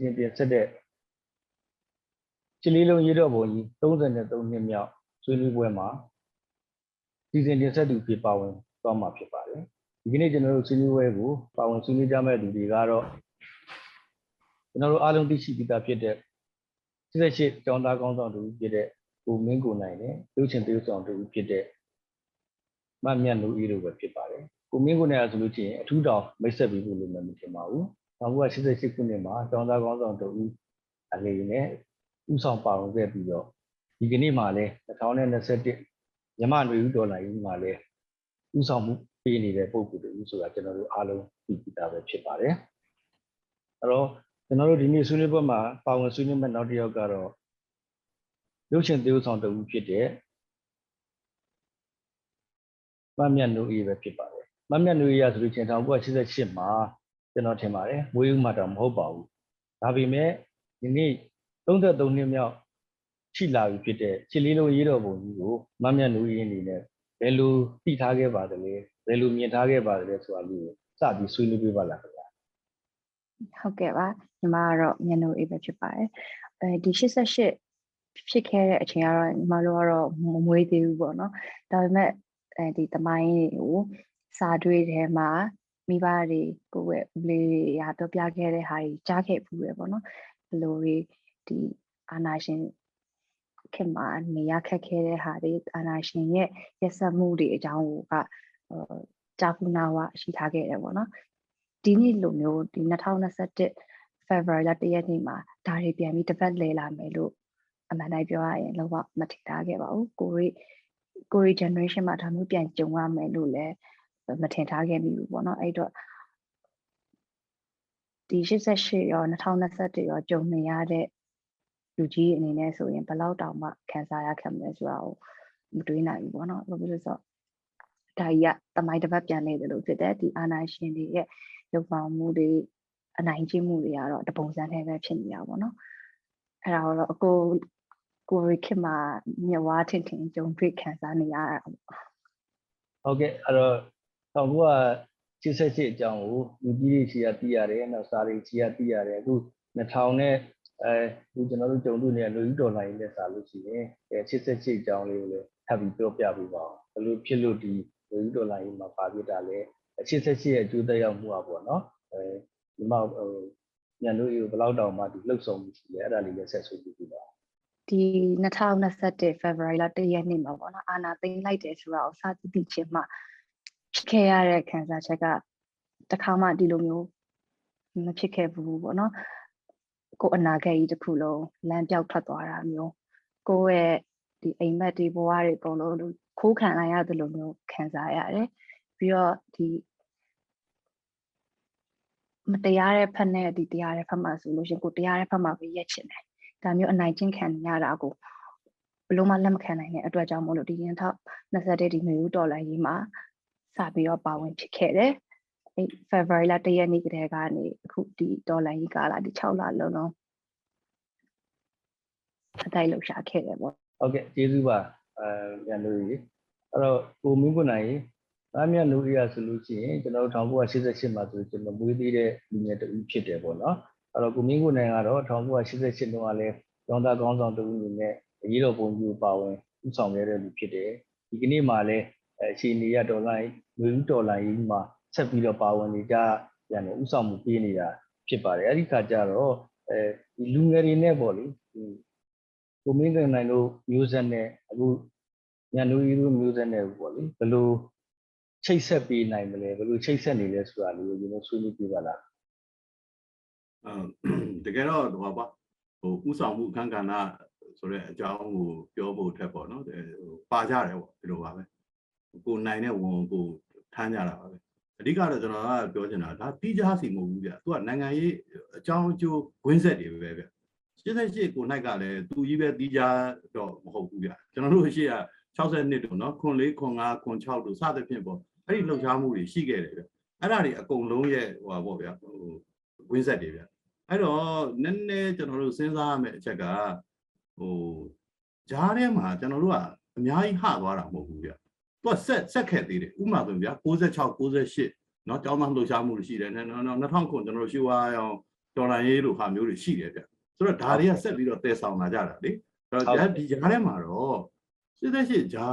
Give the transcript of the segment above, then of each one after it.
စီစဉ်တင်ဆက်တဲ့ချီလေးလုံးရေတော့ဘုံကြီး33နှစ်မြောက်ဆွေးနွေးပွဲမှာစီစဉ်တင်ဆက်သူဖြစ်ပါဝင်သွားမှာဖြစ်ပါတယ်ဒီကနေ့ကျွန်တော်တို့ဆွေးနွေးပွဲကိုပါဝင်ဆွေးနွေးကြမဲ့သူတွေကတော့ကျွန်တော်တို့အားလုံးသိရှိပြီးသားဖြစ်တဲ့78ကျောင်းသားကောင်းဆောင်တူဖြစ်တဲ့ကိုမင်းကိုနိုင်နဲ့လူချင်းသေးဆောင်တူဖြစ်တဲ့မတ်မြတ်လူအေးတို့ပဲဖြစ်ပါတယ်ကိုမင်းကိုနိုင်ဆိုလို့ရှိရင်အထူးတောင်မိတ်ဆက်ပြီးလို့လည်းမထင်ပါဘူး 1988ခုနှစ်မှာကျောင်းသားကောင်းဆောင်တူအနေနဲ့ဥဆောင်ပါဝင်ခဲ့ပြီးတော့ဒီကနေ့မှလည်း2021မြန်မာ့ပြည်ဦးဒေါ်လာကြီးမှလည်းဥဆောင်မှုပေးနေတဲ့ပုံစံတူဆိုတာကျွန်တော်တို့အားလုံးသိပြီးသားပဲဖြစ်ပါတယ်အဲ့တော့ကျွန်တော်တို့ဒီနေ့ဆွေးနွေးပွဲမှာပါဝင်ဆွေးနွေးမဲ့နောက်တစ်ယောက်ကတော့ရုပ်ရှင်သေုပ်ဆောင်တူဖြစ်တဲ့မမြတ်နိုးအေးပဲဖြစ်ပါတယ်မမြတ်နိုးအေးရဆိုလို့ချင်း1988မှာ ကျွန်တော်ထင်ပါတယ်မွေးဦးမှာတော့မဟုတ်ပါဘူးဒါပေမဲ့ဒီနေ့33နှစ်မြောက်ရှိလာပြီဖြစ်တဲ့ချစ်လေးလုံးရေးတော်ပုံကြီးကိုမမြတ်နိုးအေးအနေနဲ့ဘယ်လိုသိထားခဲ့ပါသလဲဘယ်လိုမြင်ထားခဲ့ပါသလဲဆိုတာလေးကိုစပြီးဆွေးနွေးပြပါလားခင်ဗျာဟုတ်ကဲ့ပါညီမကတော့မျက်နှာအေးပဲဖြစ်ပါတယ်အဲဒီ88ဖြစ်ခဲ့တဲ့အချိန်ကတော့ညီမတို့ကတော့မမွေးသေးဘူးပေါ့နော်ဒါပေမဲ့အဲဒီတမိုင်းတွေကိုစာတွေးထဲမှာ မိဘတွေကိုယ့်ရဲ့ဦးလေးတွေရာတော့ပြခဲ့တဲ့ဟာတွေကြားခဲ့ဘူးပဲပေါ့နော်ဘယ်လိုတွေဒီအာနာရှင်ခင်မှာနေရခက်ခဲတဲ့ဟာတွေအာနာရှင်ရဲ့ရက်စက်မှုတွေအကြောင်းကိုကဟိုကြာခုနာဝရှိထားခဲ့တယ်ပေါ့နော်ဒီနေ့လိုမျိုးဒီ2021 February လ1ရက်နေ့မှာဒါတွေပြန်ပြီးတစ်ပတ်လဲလာမယ်လို့အမှန်တိုင်းပြောရရင်လုံးဝမထင်ထားခဲ့ပါဘူးကိုရီကိုရီ generation မှာဒါမျိုးပြန်ကြုံရမယ်လို့လည်း မထင်ထားခဲ့မိဘူးပေါ့နော်အဲ့တော့ဒီ88ရော2021ရောကြုံနေရတဲ့လူကြီးအနေနဲ့ဆိုရင်ဘယ်လောက်တောင်မှခံစားရခဲ့မလဲဆိုတာကိုမတွေးနိုင်ဘူးပေါ့နော်ဘာဖြစ်လို့ဆိုတော့ဒါကြီးကတမိုင်းတစ်ပတ်ပြန်နေတယ်လို့ဖြစ်တယ်ဒီအာနာရှင်တွေရဲ့ရုပ်ဆောင်မှုတွေအနိုင်ကျင့်မှုတွေကတော့တပုံစံနဲ့ပဲဖြစ်နေတာပေါ့နော်အဲ့ဒါတော့အကိုကိုရီခေတ်မှာမြဝါထင်ထင်ကြုံတွေ့ခံစားနေရတာပေါ့ဟုတ်ကဲ့အဲ့တော့ 1988အကြောင်းကိုလူကြီးတွေခြေရသိရတယ်နောက်စာတွေခြေရသိရတယ်အခု2000နဲ့အဲအခုကျွန်တော်တို့ကြုံတွေ့နေတဲ့လူကြီးတော်လိုင်းနဲ့စာလို့ရှိရင်အဲ88အကြောင်းလေးကိုလည်းထပ်ပြီးပြောပြပေးပါအောင်ဘယ်လိုဖြစ်လို့ဒီလူကြီးတော်လိုင်းမှာပါပြတာလဲ88ရဲ့အကျိုးသက်ရောက်မှုอ่ะပေါ့နော်အဲဒီမှာဟိုညံတို့ရေဘယ်လောက်တောင်မှဒီလှုပ်ဆောင်မှုရှိလဲအဲ့ဒါလေးလည်းဆက်ဆွေးနွေးပြပါဒီ2021 February လ1ရက်နေ့မှာပေါ့နော်အာနာသိမ်းလိုက်တယ်ဆိုတာကိုစသတိချင်းမှ ဖြစ်ခဲ့ရတဲ့ခံစားချက်ကတခါမှဒီလိုမျိုးမဖြစ်ခဲ့ဘူးပေါ့နော်ကိုယ်အနာဂတ်ကြီးတစ်ခုလုံးလမ်းပြောက်ထွက်သွားတာမျိုးကိုယ့်ရဲ့ဒီအိမ်မက်ဒီဘဝတွေအကုန်လုံးခိုးခံလိုက်ရတယ်လို့မျိုးခံစားရတယ်ပြီးတော့ဒီမတရားတဲ့ဖက်နဲ့ဒီတရားတဲ့ဖက်မှာဆိုလို့ရှရင်ကိုတရားတဲ့ဖက်မှာပဲရက်ချင်တယ်ဒါမျိုးအနိုင်ကျင့်ခံရတာကိုဘလို့မှလက်မခံနိုင်တဲ့အတွက်ကြောင့်မို့လို့ဒီရင်ထောက်21ဒီမျိုးဒေါ်လာကြီးမှာ စပြီးတော့ပါဝင်ဖြစ်ခဲ့တယ်အဲ February လ1ရက်နေ့ကတည်းကနေအခုဒီဒေါ်လာကြီးကာလာဒီ6လလုံးလုံးအတိုင်းလှူရှာခဲ့တယ်ပေါ့ဟုတ်ကဲ့ကျေးဇူးပါအဲပြန်လို့ရေအဲ့တော့ကိုမင်းကိုနိုင်သားမြတ်လူရဆိုလို့ရှိရင်ကျွန်တော်တို့1988မှာဆိုကျွန်တော်မွေးသေးတဲ့လူငယ်တူဖြစ်တယ်ပေါ့နော်အဲ့တော့ကိုမင်းကိုနိုင်ကတော့1988တုန်းကလည်းကျောင်းသားကောင်းဆောင်တူအနေနဲ့အရေးတော်ပုံကြီးပါဝင်ဥဆောင်ရတဲ့လူဖြစ်တယ်ဒီကနေ့မှလည်း အချိန်နေရဒေါ်လာငွေဦးဒေါ်လာကြီးမှာဆက်ပြီးတော့ပါဝင်နေကြပြန်တယ်ဥဆောင်မှုပေးနေတာဖြစ်ပါတယ်အဲ့ဒီခါကျတော့အဲဒီလူငယ်တွေနဲ့ပေါ့လေဒီကိုမင်းကိုနိုင်တို့မျိုးဆက်နဲ့အခုညနူရီတို့မျိုးဆက်နဲ့ပေါ့လေဘယ်လိုချိတ်ဆက်ပေးနိုင်မလဲဘယ်လိုချိတ်ဆက်နေလဲဆိုတာလေးကိုကျွန်တော်ဆွေးနွေးပြပါလားအဲတကယ်တော့ဟိုပါဟိုဥဆောင်မှုအခန်းကဏ္ဍဆိုတဲ့အကြောင်းကိုပြောဖို့ထက်ပေါ့နော်ဟိုပါကြတယ်ပေါ့ဒီလိုပါပဲ ကိုနိုင်တဲ့ဝန်ကိုထမ်းကြတာပါပဲအဓိကတော့ကျွန်တော်ကပြောချင်တာဒါတိကျစီမဟုတ်ဘူးဗျသူကနိုင်ငံရေးအကြောင်းအကျိုးဝင်းဆက်တွေပဲဗျ88ကိုနိုင်ကလည်းသူကြီးပဲတိကျတော့မဟုတ်ဘူးဗျကျွန်တော်တို့ရှိရ60နှစ်တို့နော်ခွန်4ခွန်5ခွန်6တို့စသဖြင့်ပေါ့အဲ့ဒီလှုပ်ရှားမှုတွေရှိခဲ့တယ်ဗျအဲ့ဒါတွေအကုန်လုံးရဲ့ဟိုပါပေါ့ဗျဟိုဝင်းဆက်တွေဗျအဲ့တော့နည်းနည်းကျွန်တော်တို့စဉ်းစားရမယ့်အချက်ကဟိုဂျားထဲမှာကျွန်တော်တို့ကအများကြီးဟသွားတာမဟုတ်ဘူးဗျ သူကဆက်ဆက်ခဲ့သေးတယ်ဥပမာဆိုရင်ဗျာ96 98နော်ကျောင်းသားလှုပ်ရှားမှုတွေရှိတယ်နော်နော်2000ခုကျွန်တော်တို့ရှိဝါအောင်တော်လိုင်းရေးလိုဟာမျိုးတွေရှိတယ်ဗျဆိုတော့ဒါတွေကဆက်ပြီးတော့တည်ဆောင်လာကြတာလေအဲ့တော့ဒီကြားထဲမှာတော့စစ်သက်ရှိဂျာ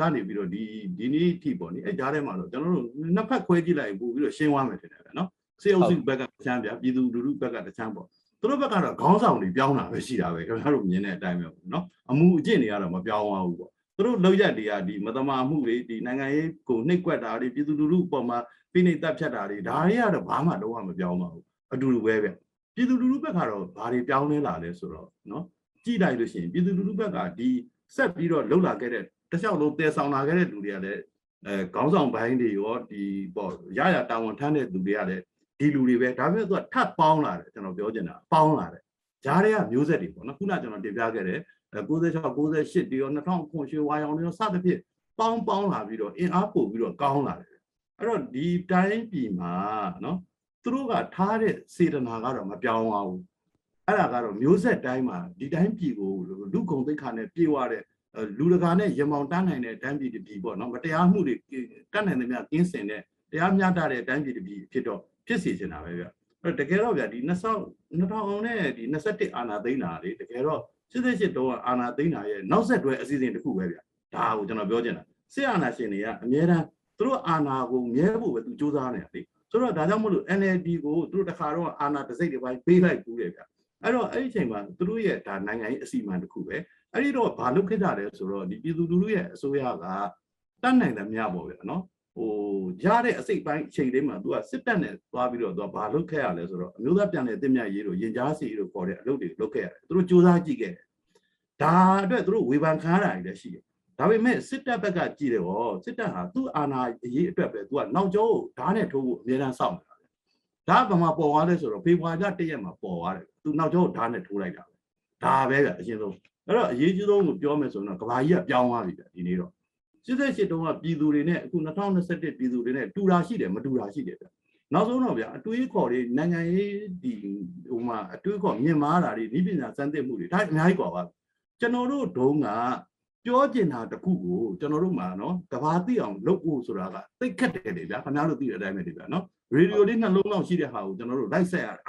ကနေပြီးတော့ဒီဒီနေ့အထိပေါ့နိအဲဂျာထဲမှာတော့ကျွန်တော်တို့နှစ်ဖက်ခွဲကြည့်လိုက်ပို့ပြီးတော့ရှင်းသွားမယ်ထင်တယ်ဗျနော်စေအုပ်စုဘက်ကတချမ်းဗျပြည်သူလူထုဘက်ကတချမ်းပေါ့သူတို့ဘက်ကတော့ခေါင်းဆောင်တွေပြောင်းတာပဲရှိတာပဲခင်ဗျားတို့မြင်တဲ့အတိုင်းပဲပေါ့နော်အမှုအကျင့်တွေကတော့မပြောင်းသွားဘူးပေါ့ သူတို့လောက်ရက်တွေကဒီမတမာမှုတွေဒီနိုင်ငံရေးကိုနှိပ်ကွက်တာတွေပြည်သူလူထုအပေါ်မှာဖိနှိပ်တပ်ဖြတ်တာတွေဒါတွေကတော့ဘာမှတော့မပြောင်းပါဘူးအတူတူပဲဗျပြည်သူလူထုဘက်ကတော့ဘာတွေပြောင်းလဲလာလဲဆိုတော့နော်ကြည့်လိုက်လို့ရှိရင်ပြည်သူလူထုဘက်ကဒီဆက်ပြီးတော့လှုပ်လာခဲ့တဲ့တစ်လျှောက်လုံးတည်ဆောင်လာခဲ့တဲ့လူတွေကလည်းအဲခေါင်းဆောင်ပိုင်းတွေရောဒီပေါ့ရရတာဝန်ထမ်းတဲ့လူတွေကလည်းဒီလူတွေပဲဒါပေမဲ့သူကထပ်ပေါင်းလာတယ်ကျွန်တော်ပြောချင်တာပေါင်းလာတယ်ဂျားတွေကမျိုးဆက်တွေပေါ့နော်ခုနကကျွန်တော်တင်ပြခဲ့တဲ့ 96 98တီရော2000ခွန်ရွှေဝါရောင်တွေရောစသဖြင့်ပေါင်းပေါင်းလာပြီးတော့အင်အားပို့ပြီးတော့ကောင်းလာတယ်အဲ့တော့ဒီတိုင်းပြည်မှာနော်သူတို့ကထားတဲ့စေတနာကတော့မပြောင်းသွားဘူးအဲ့ဒါကတော့မျိုးဆက်တိုင်းမှာဒီတိုင်းပြည်ကိုလူဂုံသိက္ခာနဲ့ပြေဝတဲ့လူတကာနဲ့ရမောင်တန်းနိုင်တဲ့တိုင်းပြည်တစ်ပြည်ပေါ့နော်မတရားမှုတွေတတ်နိုင်သမျှကင်းစင်တဲ့တရားမျှတတဲ့တိုင်းပြည်တစ်ပြည်ဖြစ်တော့ဖြစ်စီချင်တာပဲဗျအဲ့တကယ်တော့ဗျဒီ2000 2000နဲ့ဒီ21အာနာသိန်းတာလေတကယ်တော့ 88တော့အာနာသိန်းတာရဲ့နောက်ဆက်တွဲအစီအစဉ်တစ်ခုပဲဗျဒါကိုကျွန်တော်ပြောချင်တာစစ်အာဏာရှင်တွေကအများအားသူတို့အာဏာကိုမြဲဖို့ပဲသူစူးစမ်းနေတာလေဆိုတော့ဒါကြောင့်မလို့ NLD ကိုသူတို့တခါတော့အာဏာတစိတ်တစ်ပိုင်းပေးလိုက်ဘူးလေဗျအဲ့တော့အဲ့ဒီအချိန်မှာသူတို့ရဲ့ဒါနိုင်ငံရေးအစီအမံတစ်ခုပဲအဲ့ဒီတော့ဘာလုပ်ခဲ့ကြလဲဆိုတော့ဒီပြည်သူလူထုရဲ့အစိုးရကတတ်နိုင်တယ်များပေါ့ဗျာနော် ဟိုရတဲ့အစိတ်ပိုင်းအချိန်လေးမှာသူကစစ်တပ်နဲ့သွားပြီးတော့သူကဘာလုပ်ခဲ့ရလဲဆိုတော့အမျိုးသားပြန်လည်အသိမြတ်ရေးတို့ရင်ကြားစီတို့ခေါ်တဲ့အလုပ်တွေလုပ်ခဲ့ရတယ်သူတို့စူးစမ်းကြည့်ခဲ့တယ်ဒါအတွက်သူတို့ဝေဖန်ခံရတာတွေလည်းရှိတယ်ဒါပေမဲ့စစ်တပ်ဘက်ကကြည့်တယ်ဟောစစ်တပ်ဟာသူ့အာဏာအရေးအတွက်ပဲသူကနောက်ကျောဓာတ်နဲ့ထိုးဖို့အမြဲတမ်းစောင့်နေတာပဲဒါကဘာမှပေါ်သွားလဲဆိုတော့ဖေဖော်ဝါရီလ၁ရက်မှာပေါ်သွားတယ်သူနောက်ကျောဓာတ်နဲ့ထိုးလိုက်တာပဲဒါပဲကအရင်ဆုံးအဲ့တော့အရေးကြီးဆုံးကိုပြောမယ်ဆိုရင်တော့ကဘာကြီးကပြောင်းသွားပြီဗျဒီနေ့တော့ 88တုန်းကပြည်သူတွေနဲ့အခု2021ပြည်သူတွေနဲ့တူတာရှိတယ်မတူတာရှိတယ်ဗျနောက်ဆုံးတော့ဗျအတွေးခေါ်တွေနိုင်ငံရေးဒီဟိုမှာအတွေးခေါ်မြင်မာတာတွေဤပညာစမ်းသစ်မှုတွေဒါအများကြီးกว่าပါကျွန်တော်တို့ဒုံးကပြောကျင်တာတခုကိုကျွန်တော်တို့မှာနော်ကဘာသိအောင်လုပ်ဖို့ဆိုတာကသိခက်တယ်လေဗျာခင်ဗျားတို့သိတဲ့အတိုင်းပဲလေဗျာနော်ရေဒီယိုလေးနှလုံးလောက်ရှိတဲ့ဟာကိုကျွန်တော်တို့လိုက်ဆက်ရတယ်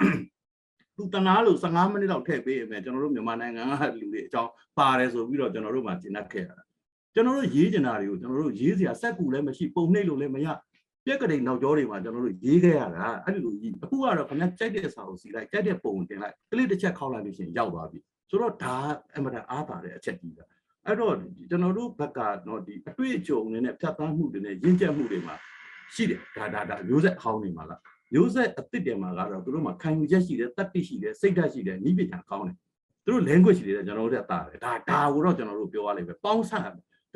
သူတနာလို့15မိနစ်လောက်ထည့်ပေးရင်ပဲကျွန်တော်တို့မြန်မာနိုင်ငံကလူတွေအကြောင်းပါတယ်ဆိုပြီးတော့ကျွန်တော်တို့မှကျင်납ခဲ့ရတာ ကျွန်တော်တို့ရေးကျင်တာတွေကိုကျွန်တော်တို့ရေးစရာစက်ကူလည်းမရှိပုံနှိပ်လို့လည်းမရပြက်ကလေးနောက်ကျောတွေမှာကျွန်တော်တို့ရေးခဲ့ရတာအဲ့ဒီလိုကြီးအခုကတော့ခင်ဗျားကြိုက်တဲ့စာကိုစီလိုက်ကြိုက်တဲ့ပုံကိုတင်လိုက်ကလစ်တစ်ချက်ခောက်လိုက်လို့ရှိရင်ရောက်သွားပြီဆိုတော့ဒါအမှန်တန်အားပါတဲ့အချက်ကြီးပဲအဲ့တော့ကျွန်တော်တို့ဘက်ကတော့ဒီအတွေ့အကြုံတွေနဲ့ဖြတ်သန်းမှုတွေနဲ့ရင့်ကျက်မှုတွေမှာရှိတယ်ဒါဒါဒါမျိုးဆက်အဟောင်းတွေမှာလားမျိုးဆက်အစ်စ်တယ်မှာကတော့သူတို့မှာခံယူချက်ရှိတယ်တတ်သိရှိတယ်စိတ်ဓာတ်ရှိတယ်ဤပညာကောင်းတယ်သူတို့ language တွေကျွန်တော်တို့တက်တာတယ်ဒါဒါကိုတော့ကျွန်တော်တို့ပြောရလိမ့်မယ်ပေါင်းစပ်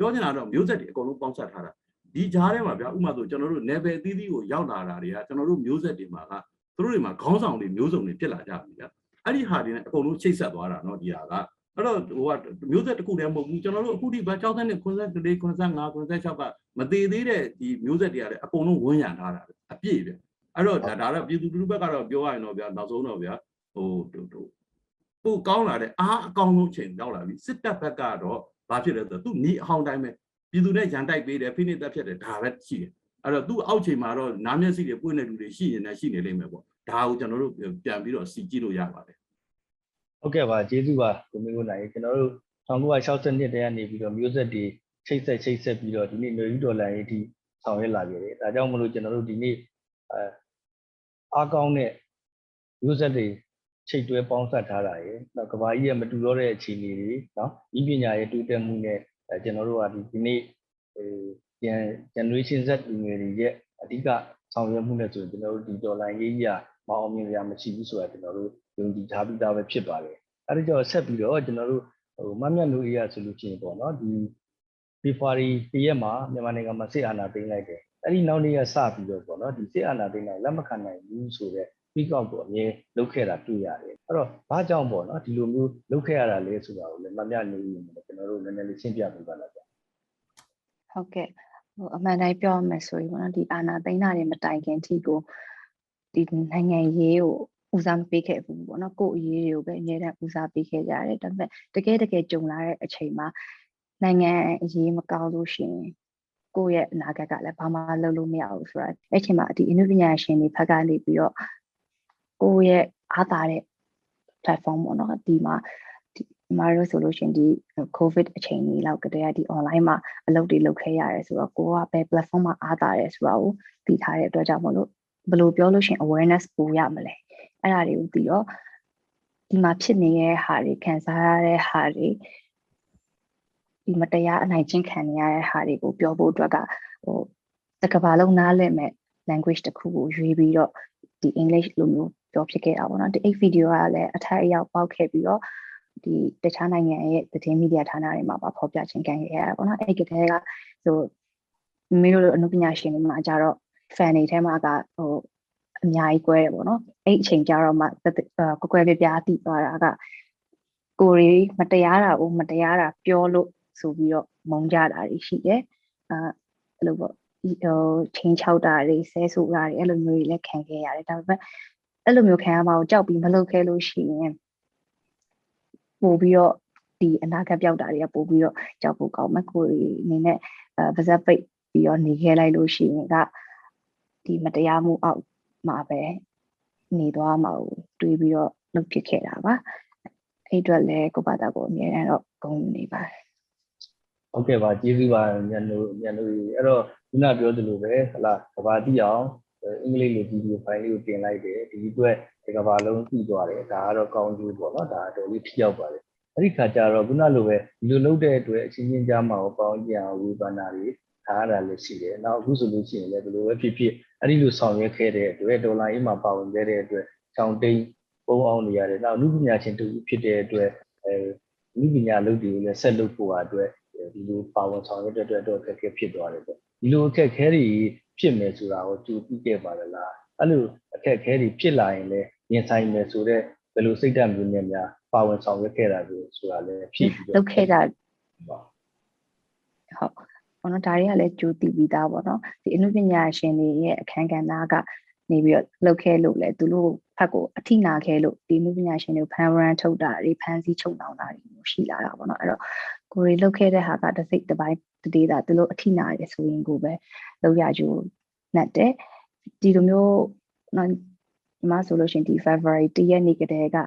ပြောချင်တာတော့မျိုးဆက်တွေအကုန်လုံးပေါင်းစပ်ထားတာဒီကြားထဲမှာဗျာဥပမာဆိုကျွန်တော်တို့ level အသီးသီးကိုရောက်လာတာတွေကကျွန်တော်တို့မျိုးဆက်တွေမှာကသူတို့တွေမှာခေါင်းဆောင်တွေမျိုးစုံတွေဖြစ်လာကြပြီဗျာအဲ့ဒီဟာတွေနဲ့အကုန်လုံးချိတ်ဆက်သွားတာเนาะဒီဟာကအဲ့တော့ဟိုကမျိုးဆက်တစ်ခုတည်းမဟုတ်ဘူးကျွန်တော်တို့အခုဒီဘာ60နဲ့94 95 96ကမသေးသေးတဲ့ဒီမျိုးဆက်တွေကလည်းအကုန်လုံးဝန်းရံထားတာအပြည့်ပဲအဲ့တော့ဒါဒါတော့ပြည်သူလူထုဘက်ကတော့ပြောရရင်တော့ဗျာနောက်ဆုံးတော့ဗျာဟိုပိုကောင်းလာတဲ့အားအကောင်းဆုံးချိန်ရောက်လာပြီစစ်တပ်ဘက်ကတော့ ဘာဖြစ်လဲဆိုတော့သူနီးအဟောင်းတိုင်းပဲပြည်သူနဲ့ရန်တိုက်ပေးတယ်ဖိနှိပ်တပ်ဖြတ်တယ်ဒါပဲရှိတယ်အဲ့တော့သူ့အောက်ချိန်မှာတော့နားမျက်စိတွေပွင့်နေလူတွေရှိနေတယ်ရှိနေလိမ့်မယ်ပေါ့ဒါကိုကျွန်တော်တို့ပြန်ပြီးတော့စီကြည့်လို့ရပါတယ်ဟုတ်ကဲ့ပါကျေးဇူးပါကိုမင်းကိုနိုင်ကျွန်တော်တို့1962တည်းကနေပြီးတော့မျိုးဆက်တွေချိတ်ဆက်ချိတ်ဆက်ပြီးတော့ဒီနေ့ຫນွေဦးဒေါ်လာရေးဒီဆောင်ရွက်လာကြတယ်ဒါကြောင့်မလို့ကျွန်တော်တို့ဒီနေ့အဲအားကောင်းတဲ့မျိုးဆက်တွေ ချိတ်တွဲပေါင်းစပ်ထားတာရယ်နောက်ကဘာကြီးရဲ့မတူတော့တဲ့အခြေအနေတွေနော်ဤပညာရဲ့တိုးတက်မှုနဲ့အဲကျွန်တော်တို့ကဒီဒီနေ့အဲကျန် generation Z လူငယ်တွေရဲ့အဓိကဆောင်ရွက်မှုနဲ့ဆိုရင်ကျွန်တော်တို့ဒီဒေါ်လာရေးကြီးကမအောင်မြင်ရမရှိဘူးဆိုတာကျွန်တော်တို့ယုံကြည်ထားပြီးသားပဲဖြစ်ပါတယ်အဲဒါကြောင့်ဆက်ပြီးတော့ကျွန်တော်တို့ဟိုမမြတ်လူအေးရဆိုလို့ရှိရင်ပေါ့နော်ဒီ February တရက်မှာမြန်မာနိုင်ငံမှာစစ်အာဏာသိမ်းလိုက်တယ်အဲ့ဒီနောက်နေ့ကစပြီးတော့ပေါ့နော်ဒီစစ်အာဏာသိမ်းတာလက်မခံနိုင်ဘူးဆိုတော့ speak out ကိုအမြဲလုပ်ခဲ့တာတွေ့ရတယ်အဲ့တော့ဘာကြောင့်ပေါ့နော်ဒီလိုမျိုးလုပ်ခဲ့ရတာလဲဆိုတာကိုလည်းမမြတ်လူအေးနဲ့ကျွန်တော်တို့နည်းနည်းလေးရှင်းပြပေးပါလားဗျဟုတ်ကဲ့ဟိုအမှန်တိုင်းပြောရမယ်ဆိုရင်ပေါ့နော်ဒီအာနာသိန်းတာတွေမတိုင်ခင်ထိကိုဒီနိုင်ငံရေးကိုဦးစားမပေးခဲ့ဘူးပေါ့နော်ကိုယ့်အရေးတွေကိုပဲအများနဲ့ဦးစားပေးခဲ့ကြတယ်ဒါပေမဲ့တကယ်တကယ်ကြုံလာတဲ့အချိန်မှာနိုင်ငံအရေးမကောင်းလို့ရှိရင်ကိုယ့်ရဲ့အနာဂတ်ကလည်းဘာမှလုပ်လို့မရဘူးဆိုတာအဲ့ချိန်မှာဒီအနုပညာရှင်တွေဖက်ကနေပြီးတော့ ကိုယ့်ရဲ့အားသာတဲ့ platform ပေါ့နော်ဒီမှာဒီမှာလို့ဆိုလို့ရှရင်ဒီ covid အချိန်ကြီးလောက်ကတည်းကဒီ online မှာအလုပ်တွေလုပ်ခဲ့ရတယ်ဆိုတော့ကိုကဘယ် platform မှာအားသာတယ်ဆိုတာကိုသိထားတဲ့အတွက်ကြောင့်မလို့ဘယ်လိုပြောလို့ရှရင် awareness ပိုရမလဲအဲ့ဒါတွေကိုပြီးတော့ဒီမှာဖြစ်နေတဲ့ဟာတွေခံစားရတဲ့ဟာတွေဒီမတရားအနိုင်ကျင့်ခံနေရတဲ့ဟာတွေကိုပြောဖို့အတွက်ကဟိုတကဘာလုံးနားလည်မဲ့ language တစ်ခုကိုရွေးပြီးတော့ဒီ English လိုမျိုး ပြောဖြစ်ခဲ့တာပေါ့နော်ဒီ8 video ကလည်းအထက်အရောက်ပေါက်ခဲ့ပြီးတော့ဒီတခြားနိုင်ငံရဲ့သတင်းမီဒီယာဌာနတွေမှာပါဖော်ပြခြင်းခံခဲ့ရတာပေါ့နော်အဲ့ဒီကတည်းကဆိုမိတို့လိုအနုပညာရှင်တွေမှာကြတော့ fan တွေထဲမှာကဟိုအများကြီးကွဲတယ်ပေါ့နော်အဲ့အချိန်ကြတော့မှကွကွဲပြပြားတိသွားတာကကိုရီမတရားတာကိုမတရားတာပြောလို့ဆိုပြီးတော့မုံကြတာတွေရှိတယ်အဲအဲ့လိုပေါ့ဟိုချင်းချောက်တာတွေဆဲဆူတာတွေအဲ့လိုမျိုးတွေလည်းခံခဲ့ရတယ်ဒါပေမဲ့ အဲ့လိုမျိုးခံရမှာကိုကြောက်ပြီးမလုပ်ခဲ့လို့ရှိရင်ပို့ပြီးတော့ဒီအနာဂတ်ပြောက်တာတွေကပို့ပြီးတော့ကြောက်ဖို့ကောင်းမှကိုရီအနေနဲ့အဲပါဇက်ပိတ်ပြီးတော့နေခဲ့လိုက်လို့ရှိရင်ကဒီမတရားမှုအောက်မှာပဲနေသွားမှာကိုတွေးပြီးတော့လုပ်ဖြစ်ခဲ့တာပါအဲ့အတွက်လည်းကိုပါတာကိုအမြဲတမ်းတော့ဂုဏ်ယူနေပါတယ်ဟုတ်ကဲ့ပါကျေးဇူးပါညံလို့ညံလို့အဲ့တော့ခုနပြောသလိုပဲဟလာကဘာတိအောင် အင်္ဂလိပ်လိုဗီဒီယိုဖိုင်လေးကိုတင်လိုက်တယ်ဒီအတွက်ဒီကဘာလုံးသိသွားတယ်ဒါကတော့ကောင်းကျိုးပေါ့နော်ဒါတော့လေးထိရောက်ပါတယ်အဲ့ဒီခါကျတော့ခုနလိုပဲဒီလိုလုပ်တဲ့အတွက်အချင်းချင်းကြားမှာပေါင်းကြအောင်ဝေဖန်တာတွေထားရတာလည်းရှိတယ်နောက်အခုဆိုလို့ရှိရင်လည်းဘယ်လိုပဲဖြစ်ဖြစ်အဲ့ဒီလိုဆောင်ရွက်ခဲ့တဲ့အတွက်ဒေါ်လာအေးမှာပါဝင်ခဲ့တဲ့အတွက်ချောင်းတိန်ပုံအောင်နေရတယ်နောက်လူပညာရှင်တူဖြစ်တဲ့အတွက်အဲလူပညာလုပ်တွေကိုလည်းဆက်လုပ်ဖို့အတွက်ဒီလိုပါဝင်ဆောင်ရွက်တဲ့အတွက်တော့အခက်အခဲဖြစ်သွားတယ်ပေါ့ ဒီလိုအခက်အခဲတွေဖြစ်မယ်ဆိုတာကိုကြိုသိခဲ့ပါလားအဲ့လိုအခက်အခဲတွေဖြစ်လာရင်လည်းရင်ဆိုင်မယ်ဆိုတော့ဘယ်လိုစိတ်ဓာတ်မျိုးနဲ့များပါဝင်ဆောင်ရွက်ခဲ့တာလို့ဆိုတာလည်းဖြစ်ပြီးတော့လုပ်ခဲ့တာပါဟုတ်ဘောနော်ဒါတွေကလည်းကြိုတည်ပြီးသားပေါ့နော်ဒီအနုပညာရှင်တွေရဲ့အခန်းကဏ္ဍက နေပြီးတော့လှုပ်ခဲလို့လဲသူတို့ဖက်ကိုအထိနာခဲလို့ဒီအနုပညာရှင်တွေကိုဖန်ရန်ထုတ်တာတွေဖန်စီချုပ်တောင်းတာတွေမျိုးရှိလာတာပေါ့နော်အဲ့တော့ကိုရီလှုပ်ခဲတဲ့ဟာကတစ်စိတ်တစ်ပိုင်းတစ်ဒေတာသူတို့အထိနာတယ်ဆိုရင်ကိုပဲလောက်ရကြိုးနဲ့တယ်ဒီလိုမျိုးနော်ဒီမှာဆိုလို့ရှိရင်ဒီ February တရက်နေ့ကတည်းက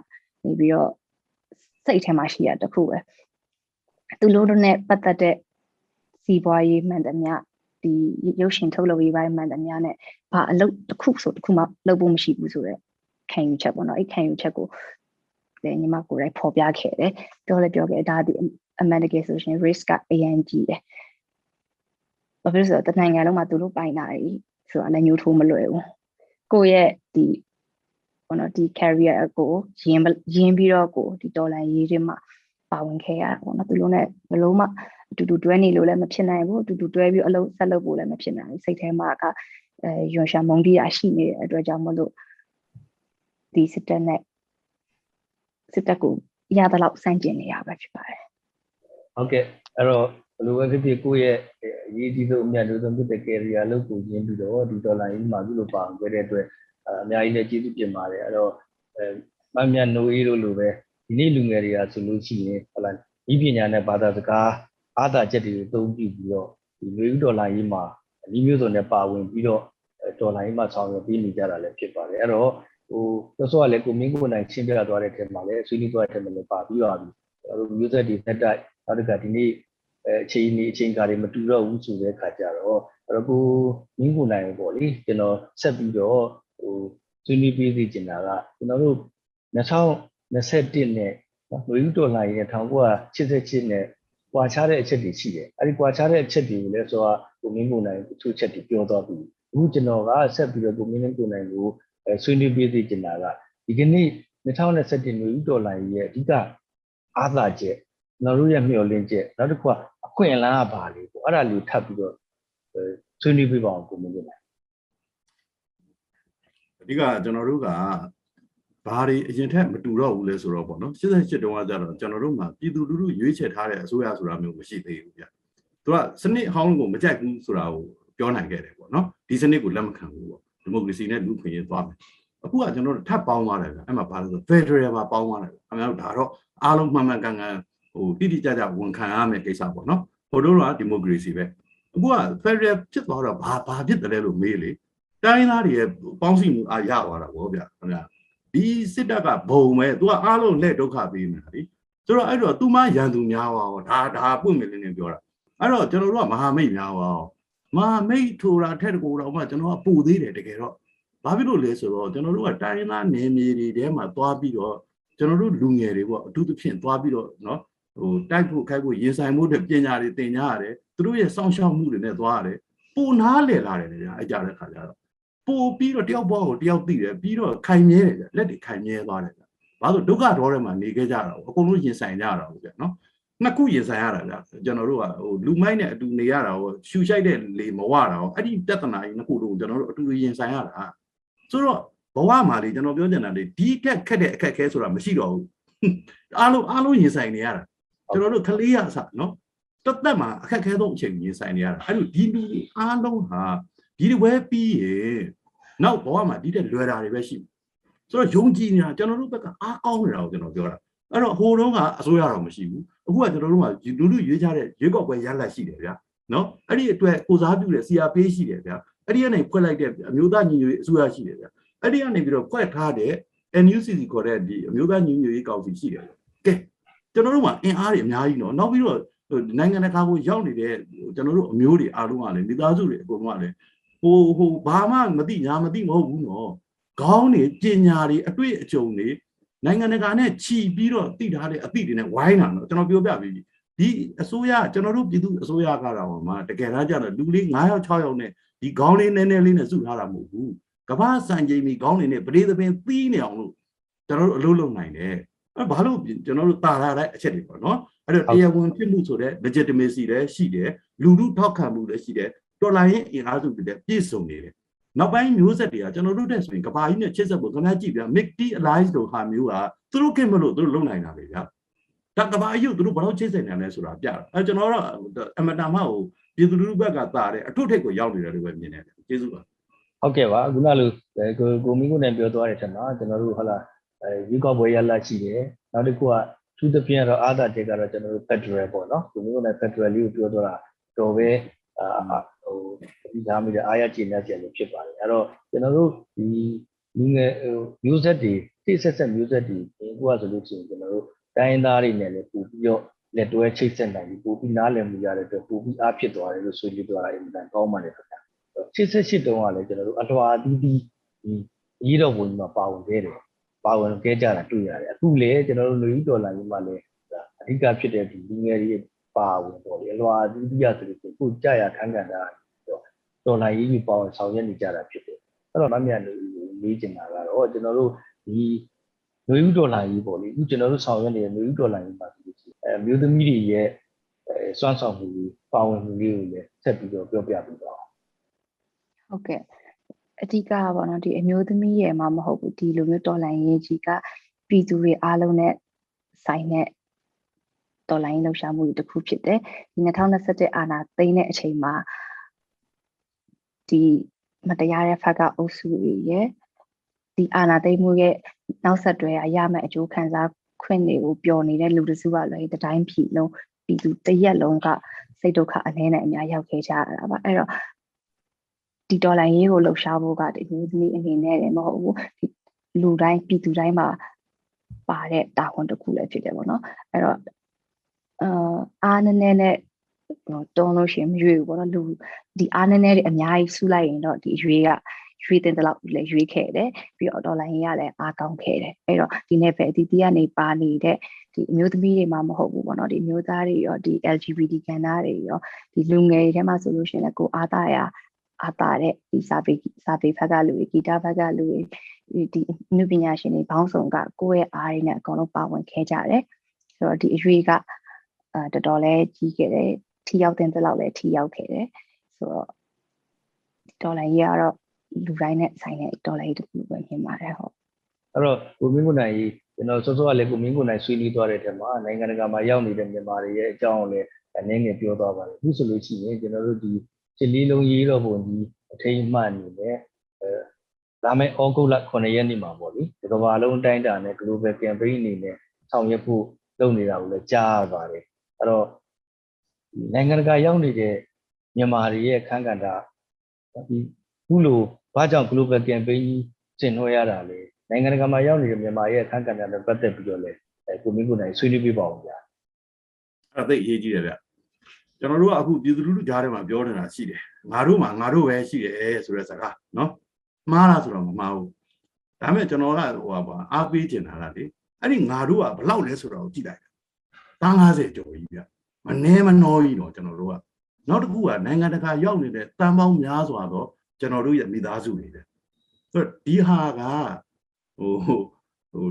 နေပြီးတော့စိတ်ထဲမှာရှိရတခုပဲသူတို့နဲ့ပတ်သက်တဲ့စီးပွားရေးမှန်သမျှ ဒီရုပ်ရှင်ထုတ်လုပ်ရေးပိုင်းမှန်သမျှနဲ့ဘာအလုပ်တစ်ခုဆိုတစ်ခုမှလုပ်ဖို့မရှိဘူးဆိုတော့ခံယူချက်ပေါ့နော်အဲ့ခံယူချက်ကိုလည်းညီမကိုယ်တိုင်ဖော်ပြခဲ့တယ်ပြောလဲပြောခဲ့ဒါဒီအမှန်တကယ်ဆိုရှင် risk ကအရင်ကြီးတယ်ဘာဖြစ်လို့ဆိုတော့တနိုင်ငံလုံးမှာသူတို့ပိုင်တာကြီးဆိုတာလည်းညှို့ထိုးမလွယ်ဘူးကိုယ့်ရဲ့ဒီဘောနော်ဒီ career ကိုရင်းရင်းပြီးတော့ကိုဒီဒေါ်လာရေးတွေမှာပါဝင်ခဲ့ရတာပေါ့နော်သူတို့ ਨੇ ဘယ်လို့မှ အတူတူတွဲနေလို့လည်းမဖြစ်နိုင်ဘူးအတူတူတွဲပြီးအလုပ်ဆက်လုပ်ဖို့လည်းမဖြစ်နိုင်ဘူးစိတ်ထဲမှာကအဲယွန်ရှာမုံတီးတာရှိနေတဲ့အတွက်ကြောင့်မလို့ဒီစစ်တပ်နဲ့စစ်တပ်ကိုရတဲ့လောက်စန့်ကျင်နေရပဲဖြစ်ပါတယ်ဟုတ်ကဲ့အဲ့တော့ဘယ်လိုပဲဖြစ်ဖြစ်ကိုယ့်ရဲ့အရေးကြီးဆုံးအမြတ်လို့ဆုံးဖြစ်တဲ့ career လုပ်ကိုရင်းပြီးတော့ဒီဒေါ်လာကြီးမှာပြုလို့ပါဝင်ခဲ့တဲ့အတွက်အများကြီးလည်းကျေးဇူးတင်ပါတယ်အဲ့တော့အဲမမြတ်နိုးအေးတို့လိုပဲဒီနေ့လူငယ်တွေကဆိုလို့ရှိရင်ဟုတ်လားဤပညာနဲ့ဘာသာစကား အားသာချက်တွေကိုသုံးပြီးပြီးတော့ဒီလူဦးဒေါ်လာကြီးမှာဒီမျိုးစုံနဲ့ပါဝင်ပြီးတော့ဒေါ်လာကြီးမှာဆောင်ရွက်ပြီးနေကြတာလည်းဖြစ်ပါတယ်အဲ့တော့ဟိုသောစောကလည်းကိုမင်းကိုနိုင်ရှင်းပြသွားတဲ့ထဲမှာလည်းဆွေးနွေးသွားတဲ့ထဲမှာလည်းပါပြီးပါပြီကျွန်တော်တို့မျိုးဆက်တွေသက်တိုက်နောက်တစ်ခါဒီနေ့အဲအချိန်นี้အချိန်ကားတွေမတူတော့ဘူးဆိုတဲ့အခါကျတော့အဲ့တော့ကိုမင်းကိုနိုင်ပေါ့လေကျွန်တော်ဆက်ပြီးတော့ဟိုဆွေးနွေးပေးစီချင်တာကကျွန်တော်တို့2021နဲ့နော်လူဦးဒေါ်လာရဲ့1988နဲ့ ကွာခြားတဲ့အချက်တွေရှိတယ်အဲ့ဒီကွာခြားတဲ့အချက်တွေကိုလည်းဆိုတာကိုမင်းကိုနိုင်သူ့ချက်တွေပြောသွားပြီအခုကျွန်တော်ကဆက်ပြီးတော့ကိုမင်းကိုနိုင်ကိုအဲဆွေးနွေးပေးစီချင်တာကဒီကနေ့2021လူဦးဒေါ်လာရဲ့အဓိကအားသာချက်ကျွန်တော်တို့ရဲ့မျှော်လင့်ချက်နောက်တစ်ခုကအခွင့်အလမ်းကပါလေပေါ့အဲ့ဒါလေးထပ်ပြီးတော့အဲဆွေးနွေးပေးပါအောင်ကိုမင်းကိုနိုင်အဓိကကျွန်တော်တို့က ဘာတွေအရင်ထက်မတူတော့ဘူးလဲဆိုတော့ပေါ့နော်88တုန်းကကြတော့ကျွန်တော်တို့မှာပြည်သူလူထုရွေးချယ်ထားတဲ့အစိုးရဆိုတာမျိုးမရှိသေးဘူးဗျသူကစနစ်ဟောင်းကိုမကြိုက်ဘူးဆိုတာကိုပြောနိုင်ခဲ့တယ်ပေါ့နော်ဒီစနစ်ကိုလက်မခံဘူးပေါ့ဒီမိုကရေစီနဲ့လူ့ခွင့်ရေးသွားမယ်အခုကကျွန်တော်တို့ထပ်ပေါင်းသွားတယ်ဗျအဲ့မှာဘာလို့ဆို Federal မှာပေါင်းသွားတယ်ခင်ဗျားတို့ဒါတော့အားလုံးမှန်မှန်ကန်ကန်ဟိုတိတိကျကျဝန်ခံရမယ်ကိစ္စပေါ့နော်ဟိုတို့ကဒီမိုကရေစီပဲအခုက Federal ဖြစ်သွားတော့ဘာဘာဖြစ်တယ်လဲလို့မေးလေတိုင်းရင်းသားတွေရဲ့ပေါင်းစည်းမှုအားရသွားတာဗောဗျာခင်ဗျာ ဒီစစ်တပ်ကဘုံပဲသူကအားလုံးလက်ဒုက္ခပေးနေတာလေဆိုတော့အဲ့တော့သူမရန်သူများပါရောဒါဒါပွင့်မလင်းလင်းပြောတာအဲ့တော့ကျွန်တော်တို့ကမဟာမိတ်များပါရောမဟာမိတ်ထိုတာထက်တကူတော့မှကျွန်တော်ကပူသေးတယ်တကယ်တော့ဘာဖြစ်လို့လဲဆိုတော့ကျွန်တော်တို့ကတိုင်းသားနယ်မြေတွေထဲမှာသွားပြီးတော့ကျွန်တော်တို့လူငယ်တွေပေါ့အထူးသဖြင့်သွားပြီးတော့နော်ဟိုတိုက်ဖို့ခိုက်ဖို့ရင်ဆိုင်မှုတွေပညာတွေသင်ကြရတယ်သူတို့ရဲ့စောင့်ရှောက်မှုတွေနဲ့သွားရတယ်ပူနားလည်လာတယ်ကြာအကြတဲ့ခါကြတော့ ပို့ပြီးတော့တယောက်ဘောကိုတယောက်သိတယ်ပြီးတော့ခိုင်မြဲတယ်ကြာလက်တွေခိုင်မြဲသွားတယ်ကြာဘာလို့ဒုက္ခတော်ထဲမှာနေခဲ့ကြတာအကုန်လုံးရင်ဆိုင်ကြတာဟုတ်ကြာနော်နှစ်ခုရင်ဆိုင်ရတာကြာကျွန်တော်တို့ကဟိုလူမိုက်နဲ့အတူနေရတာဟိုရှူရှိုက်တဲ့လေမဝတာဟိုအဲ့ဒီပြဿနာကြီးနှစ်ခုလုံးကိုကျွန်တော်တို့အတူတူရင်ဆိုင်ရတာဆိုတော့ဘဝမှာလေကျွန်တော်ပြောချင်တာလေဒီတက်ခက်တဲ့အခက်အခဲဆိုတာမရှိတော့ဘူးအားလုံးအားလုံးရင်ဆိုင်နေရတာကျွန်တော်တို့ကလေးရအစနော်တသက်မှာအခက်အခဲဆုံးအချိန်ရင်ဆိုင်နေရတာအဲ့လိုဒီလူတွေအားလုံးဟာ ဒီဝဲပြီးရေနောက်ဘဝမှာဒီတက်လွယ်တာတွေပဲရှိဆိုတော့ယုံကြည်နေတာကျွန်တော်တို့ဘက်ကအားကောင်းနေတာကိုကျွန်တော်ပြောတာအဲ့တော့ဟိုတုန်းကအစိုးရတော့မရှိဘူးအခုကကျွန်တော်တို့ကလူလူရွေးကြတဲ့ရွေးကောက်ပွဲရလတ်ရှိတယ်ဗျာနော်အဲ့ဒီအတွက်ကိုစားပြုတဲ့ CRP ရှိတယ်ဗျာအဲ့ဒီကနေဖွဲ့လိုက်တဲ့အမျိုးသားညီညွတ်ရေးအစိုးရရှိတယ်ဗျာအဲ့ဒီကနေပြီးတော့ဖွဲ့ထားတဲ့ NUCC ခေါ်တဲ့ဒီအမျိုးသားညီညွတ်ရေးကောင်စီရှိတယ်ကဲကျွန်တော်တို့မှာအင်အားတွေအများကြီးနော်နောက်ပြီးတော့နိုင်ငံတကာကိုရောက်နေတဲ့ကျွန်တော်တို့အမျိုးတွေအားလုံးကလည်းမိသားစုတွေအကုန်လုံးကလည်း ဟိုဟိုဘာမှမသိညာမသိမဟုတ်ဘူးနော်ခေါင်းတွေပညာတွေအတွေ့အကြုံတွေနိုင်ငံတကာနဲ့ခြီးပြီးတော့သိထားတဲ့အသည့်တွေနဲ့ဝိုင်းတာနော်ကျွန်တော်ပြောပြပြီဒီအစိုးရကျွန်တော်တို့ပြည်သူအစိုးရကတော့မှတကယ်တမ်းကျတော့လူလေး9ယောက်6ယောက်နဲ့ဒီခေါင်းလေးနည်းနည်းလေးနဲ့စုထားတာမဟုတ်ဘူးကမ္ဘာစံချိန်မီခေါင်းနေနဲ့ပရိသပင်သီးနေအောင်လို့ကျွန်တော်တို့အလုပ်လုပ်နိုင်တယ်အဲဘာလို့ကျွန်တော်တို့တာရတဲ့အချက်တွေပေါ့နော်အဲ့တော့တရားဝင်ဖြစ်မှုဆိုတဲ့ legitimacy လည်းရှိတယ်လူလူထောက်ခံမှုလည်းရှိတယ် တော်လိုင်းရင်အင်အားစုတွေလည်းပြည့်စုံနေတယ်နောက်ပိုင်းမျိုးဆက်တွေကကျွန်တော်တို့တဲ့ဆိုရင်ကဘာကြီးနဲ့ချစ်ဆက်ဖို့ခင်ဗျားကြည့်ဗျာ MICT alliance တို့ဟာမျိုးကသူတို့ခင်မလို့သူတို့လုံနိုင်တာပဲဗျာဒါကဘာကြီးကိုသူတို့ဘာလို့ချစ်ဆက်နေလဲဆိုတာပြတာအဲကျွန်တော်တို့အမတန်မှဟိုပြည်သူလူထုဘက်ကတာတဲ့အထွတ်ထိပ်ကိုရောက်နေတယ်လို့ပဲမြင်တယ်ကျေးဇူးပါဟုတ်ကဲ့ပါခုနလိုအဲကိုကိုမင်းကိုနဲ့ပြောသွားတဲ့ထက်မှာကျွန်တော်တို့ဟုတ်လားအဲရွေးကောက်ပွဲရလာရှိတယ်နောက်တစ်ခုကသူသဖြင့်တော့အာသာတက်ကတော့ကျွန်တော်တို့ Federal ပေါ့နော်ကိုမင်းကိုနဲ့ Federal လေးကိုပြောသွားတာတော်ပဲအာ ဟိုဒီသားမိတဲ့အားရကျေနပ်ချက်လည်းဖြစ်ပါတယ်အဲ့တော့ကျွန်တော်တို့ဒီလူငယ်ဟိုမျိုးဆက်တွေတိဆက်ဆက်မျိုးဆက်တွေဒီကွာဆိုလို့ရှိရင်ကျွန်တော်တို့တိုင်းရင်းသားတွေနဲ့လည်းပို့ပြီးတော့လက်တွဲချိတ်ဆက်နိုင်ပြီးပို့ပြီးနားလည်မှုရတဲ့အတွက်ပို့ပြီးအားဖြစ်သွားတယ်လို့ဆိုကြသွားတာအင်မတန်ကောင်းပါတယ်ခင်ဗျာ88တုန်းကလည်းကျွန်တော်တို့အလွာအသီးသီးဒီရေးတော်ပုံကြီးမှာပါဝင်ခဲ့တယ်ပါဝင်ခဲ့ကြတာတွေ့ရတယ်အခုလေကျွန်တော်တို့လူကြီးဒေါ်လာကြီးမှာလည်းအဓိကဖြစ်တဲ့ဒီလူငယ်တွေ ပါဝင်ပေါ့လေအလွာအသီးသီးရဆိုလို့ကိုကြာရခန်းကန်တာဒေါ်လာကြီးကြီးပါဝင်ဆောင်ရွက်နေကြတာဖြစ်တယ်အဲ့တော့မမြတ်လူလေးကျင်တာကတော့ကျွန်တော်တို့ဒီလူကြီးဒေါ်လာကြီးပေါ့လေအခုကျွန်တော်တို့ဆောင်ရွက်နေတဲ့လူကြီးဒေါ်လာကြီးမှာဆိုလို့ရှိရင်အဲမျိုးသမီးတွေရဲ့အဲစွမ်းဆောင်မှုတွေပါဝင်မှုလေးကိုလည်းဆက်ပြီးတော့ပြောပြပေးပါဦးဟုတ်ကဲ့အဓိကကပေါ့နော်ဒီအမျိုးသမီးရဲ့မှမဟုတ်ဘူးဒီလိုမျိုးတော်လိုင်းရေးကြီးကပြည်သူတွေအားလုံးနဲ့ဆိုင်တဲ့ တော်လိုင်းလှူရှာမှုတွေတစ်ခုဖြစ်တယ်ဒီ2021အာဏာသိမ်းတဲ့အချိန်မှာဒီမတရားတဲ့ဖက်ကအုပ်စုတွေရဲ့ဒီအာဏာသိမ်းမှုရဲ့နောက်ဆက်တွဲအရမဲ့အကျိုးခံစားခွင့်တွေကိုပျော်နေတဲ့လူတစုကလည်းတတိုင်းပြည်လုံးပြည်သူတရက်လုံးကစိတ်ဒုက္ခအနည်းနဲ့အများရောက်ခဲ့ကြရတာပါအဲ့တော့ဒီဒေါ်လာရေးကိုလှုပ်ရှားဖို့ကဒီမျိုးသမီးအနေနဲ့လည်းမဟုတ်ဘူးဒီလူတိုင်းပြည်သူတိုင်းမှာပါတဲ့တာဝန်တစ်ခုလည်းဖြစ်တယ်ပေါ့နော်အဲ့တော့ အာအားနည်းနည်းနဲ့ဟိုတုံးလို့ရှိရင်မရွေးဘူးပေါ့နော်လူဒီအားနည်းနည်းတွေအများကြီးဆူလိုက်ရင်တော့ဒီရွေးကရွေးတင်တဲ့လောက်လည်းရွေးခဲ့တယ်ပြီးတော့ဒေါ်လာရေးကလည်းအားကောင်းခဲ့တယ်အဲ့တော့ဒီနေ့ပဲအတီးတီးကနေပါနေတဲ့ဒီအမျိုးသမီးတွေမှာမဟုတ်ဘူးပေါ့နော်ဒီအမျိုးသားတွေရောဒီ LGBT ကဏ္ဍတွေရောဒီလူငယ်တွေထဲမှာဆိုလို့ရှိရင်လည်းကိုအားသားရအာတာတဲ့ဒီစာပေစာပေဘက်ကလူတွေဂီတဘက်ကလူတွေဒီအနုပညာရှင်တွေဘောင်းဆောင်ကကိုယ့်ရဲ့အားရင်းနဲ့အကုန်လုံးပါဝင်ခဲ့ကြတယ်ဆိုတော့ဒီအရွေးက အာတော်တော်လေးကြီးခဲ့တယ်ထီရောက်တဲ့လောက်လည်းထီရောက်ခဲ့တယ်ဆိုတော့ဒေါ်လာကြီးကတော့လူတိုင်းနဲ့ဆိုင်တဲ့ဒေါ်လာကြီးတစ်ခုပဲမြင်ပါတယ်ဟုတ်အဲ့တော့ကိုမင်းကိုနိုင်ကြီးကျွန်တော်စောစောကလည်းကိုမင်းကိုနိုင်ဆွေးနွေးသွားတဲ့ထဲမှာနိုင်ငံတကာမှာရောက်နေတဲ့မြန်မာတွေရဲ့အကြောင်းကိုလည်းအနေငယ်ပြောသွားပါတယ်အခုဆိုလို့ရှိရင်ကျွန်တော်တို့ဒီစစ်လေးလုံးရေးတော့ပုံကြီးအထိမ်းအမှတ်အနေနဲ့အဲလာမယ့်ဩဂုတ်လ9ရက်နေ့မှာပေါ့လေဒီကမ္ဘာလုံးအတိုင်းအတာနဲ့ global campaign အနေနဲ့ဆောင်ရွက်ဖို့လုပ်နေတာကိုလည်းကြားရပါတယ် အဲ့တော့ဒီနိုင်ငံတကာရောက်နေတဲ့မြန်မာတွေရဲ့ခန်းကဏ္ဍဒီခုလိုဘာကြောင့် global campaign ကြီးကျင့်နှွှဲရတာလဲနိုင်ငံတကာမှာရောက်နေတဲ့မြန်မာရဲ့ခန်းကဏ္ဍနဲ့ပတ်သက်ပြီးတော့လည်းအဲကိုမင်းကိုနိုင်ဆွေးနွေးပြပါဦးဗျာအဲ့ဒါသိအရေးကြီးတယ်ဗျကျွန်တော်တို့ကအခုပြည်သူလူထုကြားထဲမှာပြောနေတာရှိတယ်ငါတို့မှငါတို့ပဲရှိတယ်ဆိုတဲ့စကားနော်မှားလားဆိုတော့မမှားဘူးဒါပေမဲ့ကျွန်တော်ကဟိုပါပါအားပေးချင်တာကလေအဲ့ဒီငါတို့ကဘလောက်လဲဆိုတော့ကြည့်လိုက်တာ 150ကျော်ကြီးဗျမနှဲမနှောကြီးတော့ကျွန်တော်တို့ကနောက်တစ်ခုကနိုင်ငံတကာရောက်နေတဲ့တန်ပေါင်းများစွာတော့ကျွန်တော်တို့ရဲ့မိသားစုတွေပဲဆိုတော့ဒီဟာကဟိုဟို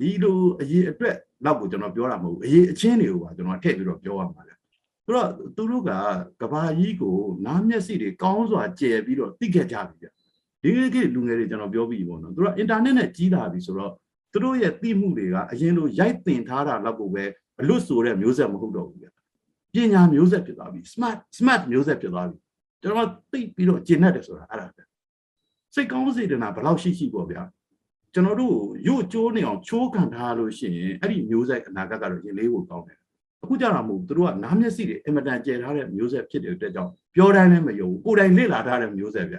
ဒီလိုအရေးအတွက်တော့ကိုကျွန်တော်ပြောတာမဟုတ်ဘူးအရေးအချင်းတွေကိုပါကျွန်တော်ထည့်ပြီးတော့ပြောရမှာလေဆိုတော့သူတို့ကကဘာကြီးကိုနားမျက်စိတွေကောင်းစွာကျယ်ပြီးတော့သိခဲ့ကြပြီဗျဒီကိလူငယ်တွေကျွန်တော်ပြောပြီးပေါ့နော်သူတို့ကအင်တာနက်နဲ့ကြီးလာပြီဆိုတော့သူတို့ရဲ့သိမှုတွေကအရင်လိုရိုက်တင်ထားတာလောက်ကိုပဲ အလွတ်ဆိုတဲ့မျိုးဆက်မဟုတ်တော့ဘူးဗျပညာမျိုးဆက်ဖြစ်သွားပြီ smart smart မျိုးဆက်ဖြစ်သွားပြီကျွန်တော်သိပြီးတော့ကျင့်တတ်တယ်ဆိုတာအဲ့ဒါပဲစိတ်ကောင်းစေတနာဘယ်လောက်ရှိရှိပေါ့ဗျာကျွန်တော်တို့ရုပ်ကျိုးနေအောင်ချိုးခံထားလို့ရှိရင်အဲ့ဒီမျိုးဆက်အနာဂတ်ကတော့ရင်လေးကိုကောင်းတယ်အခုကြတာမဟုတ်ဘူးသူတို့ကနားမျက်စိတွေအင်မတန်ကျယ်ထားတဲ့မျိုးဆက်ဖြစ်တဲ့အတွက်ကြောင့်ပြောတိုင်းလည်းမယုံဘူးကိုယ်တိုင်လေ့လာထားတဲ့မျိုးဆက်ဗျ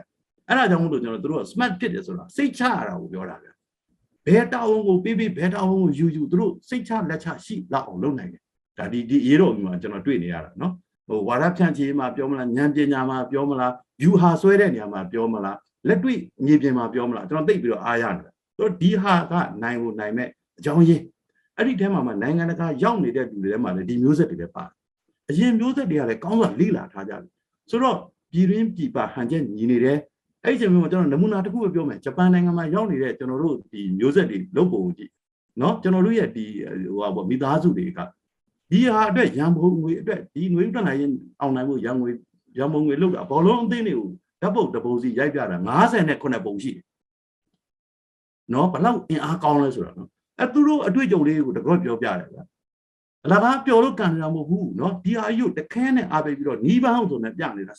အဲ့ဒါကြောင့်မို့လို့ကျွန်တော်တို့က smart ဖြစ်တယ်ဆိုတာစိတ်ချရတာကိုပြောတာဗျ ဘယ်တာဝန်ကိုပေးပေးဘယ်တာဝန်ကိုယူယူသူတို့စိတ်ချလက်ချရှိလောက်အောင်လုပ်နိုင်တယ်ဒါဒီဒီအေးတော်မျိုးမှာကျွန်တော်တွေ့နေရတာနော်ဟိုဝါရဖြန့်ချီမှာပြောမလားဉာဏ်ပညာမှာပြောမလားယူဟာဆွဲတဲ့နေရာမှာပြောမလားလက်တွေ့မြေပြင်မှာပြောမလားကျွန်တော်သိပြီးတော့အားရနေတယ်ဆိုတော့ဒီဟာကနိုင်ဖို့နိုင်မဲ့အကြောင်းရင်းအဲ့ဒီထဲမှာမှနိုင်ငံတကာရောက်နေတဲ့လူတွေထဲမှာလည်းဒီမျိုးဆက်တွေလည်းပါတယ်အရင်မျိုးဆက်တွေကလည်းကောင်းစွာလေ့လာထားကြတယ်ဆိုတော့ပြည်တွင်းပြည်ပဟန်ချက်ညီနေတယ် အဲ့ဒီချိန်မှာကျွန်တော်နမူနာတစ်ခုပဲပြောမယ်ဂျပန်နိုင်ငံမှာရောက်နေတဲ့ကျွန်တော်တို့ဒီမျိုးဆက်တွေလုပ်ပုံကြည့်နော်ကျွန်တော်တို့ရဲ့ဒီဟိုဟာပေါ့မိသားစုတွေကဒီဟာအတွက်ရန်ပုံငွေအတွက်ဒီငွေတက်နိုင်ရင်အောင်နိုင်ဖို့ရန်ငွေရန်ပုံငွေလောက်တာဘောလုံးအသင်းတွေကိုဓာတ်ပုတ်တပုံစီရိုက်ပြတာ59ပုံရှိတယ်နော်ဘလောက်အင်အားကောင်းလဲဆိုတာနော်အဲသူတို့အတွေ့အကြုံလေးကိုတကောပြောပြတယ်ဗျာအလားပါပျော်လို့ကန်နေတာမဟုတ်ဘူးနော်ဒီဟာကြီးကိုတခဲနဲ့အားပေးပြီးတော့နီးပန်းအောင်ဆိုနေပြနေတာ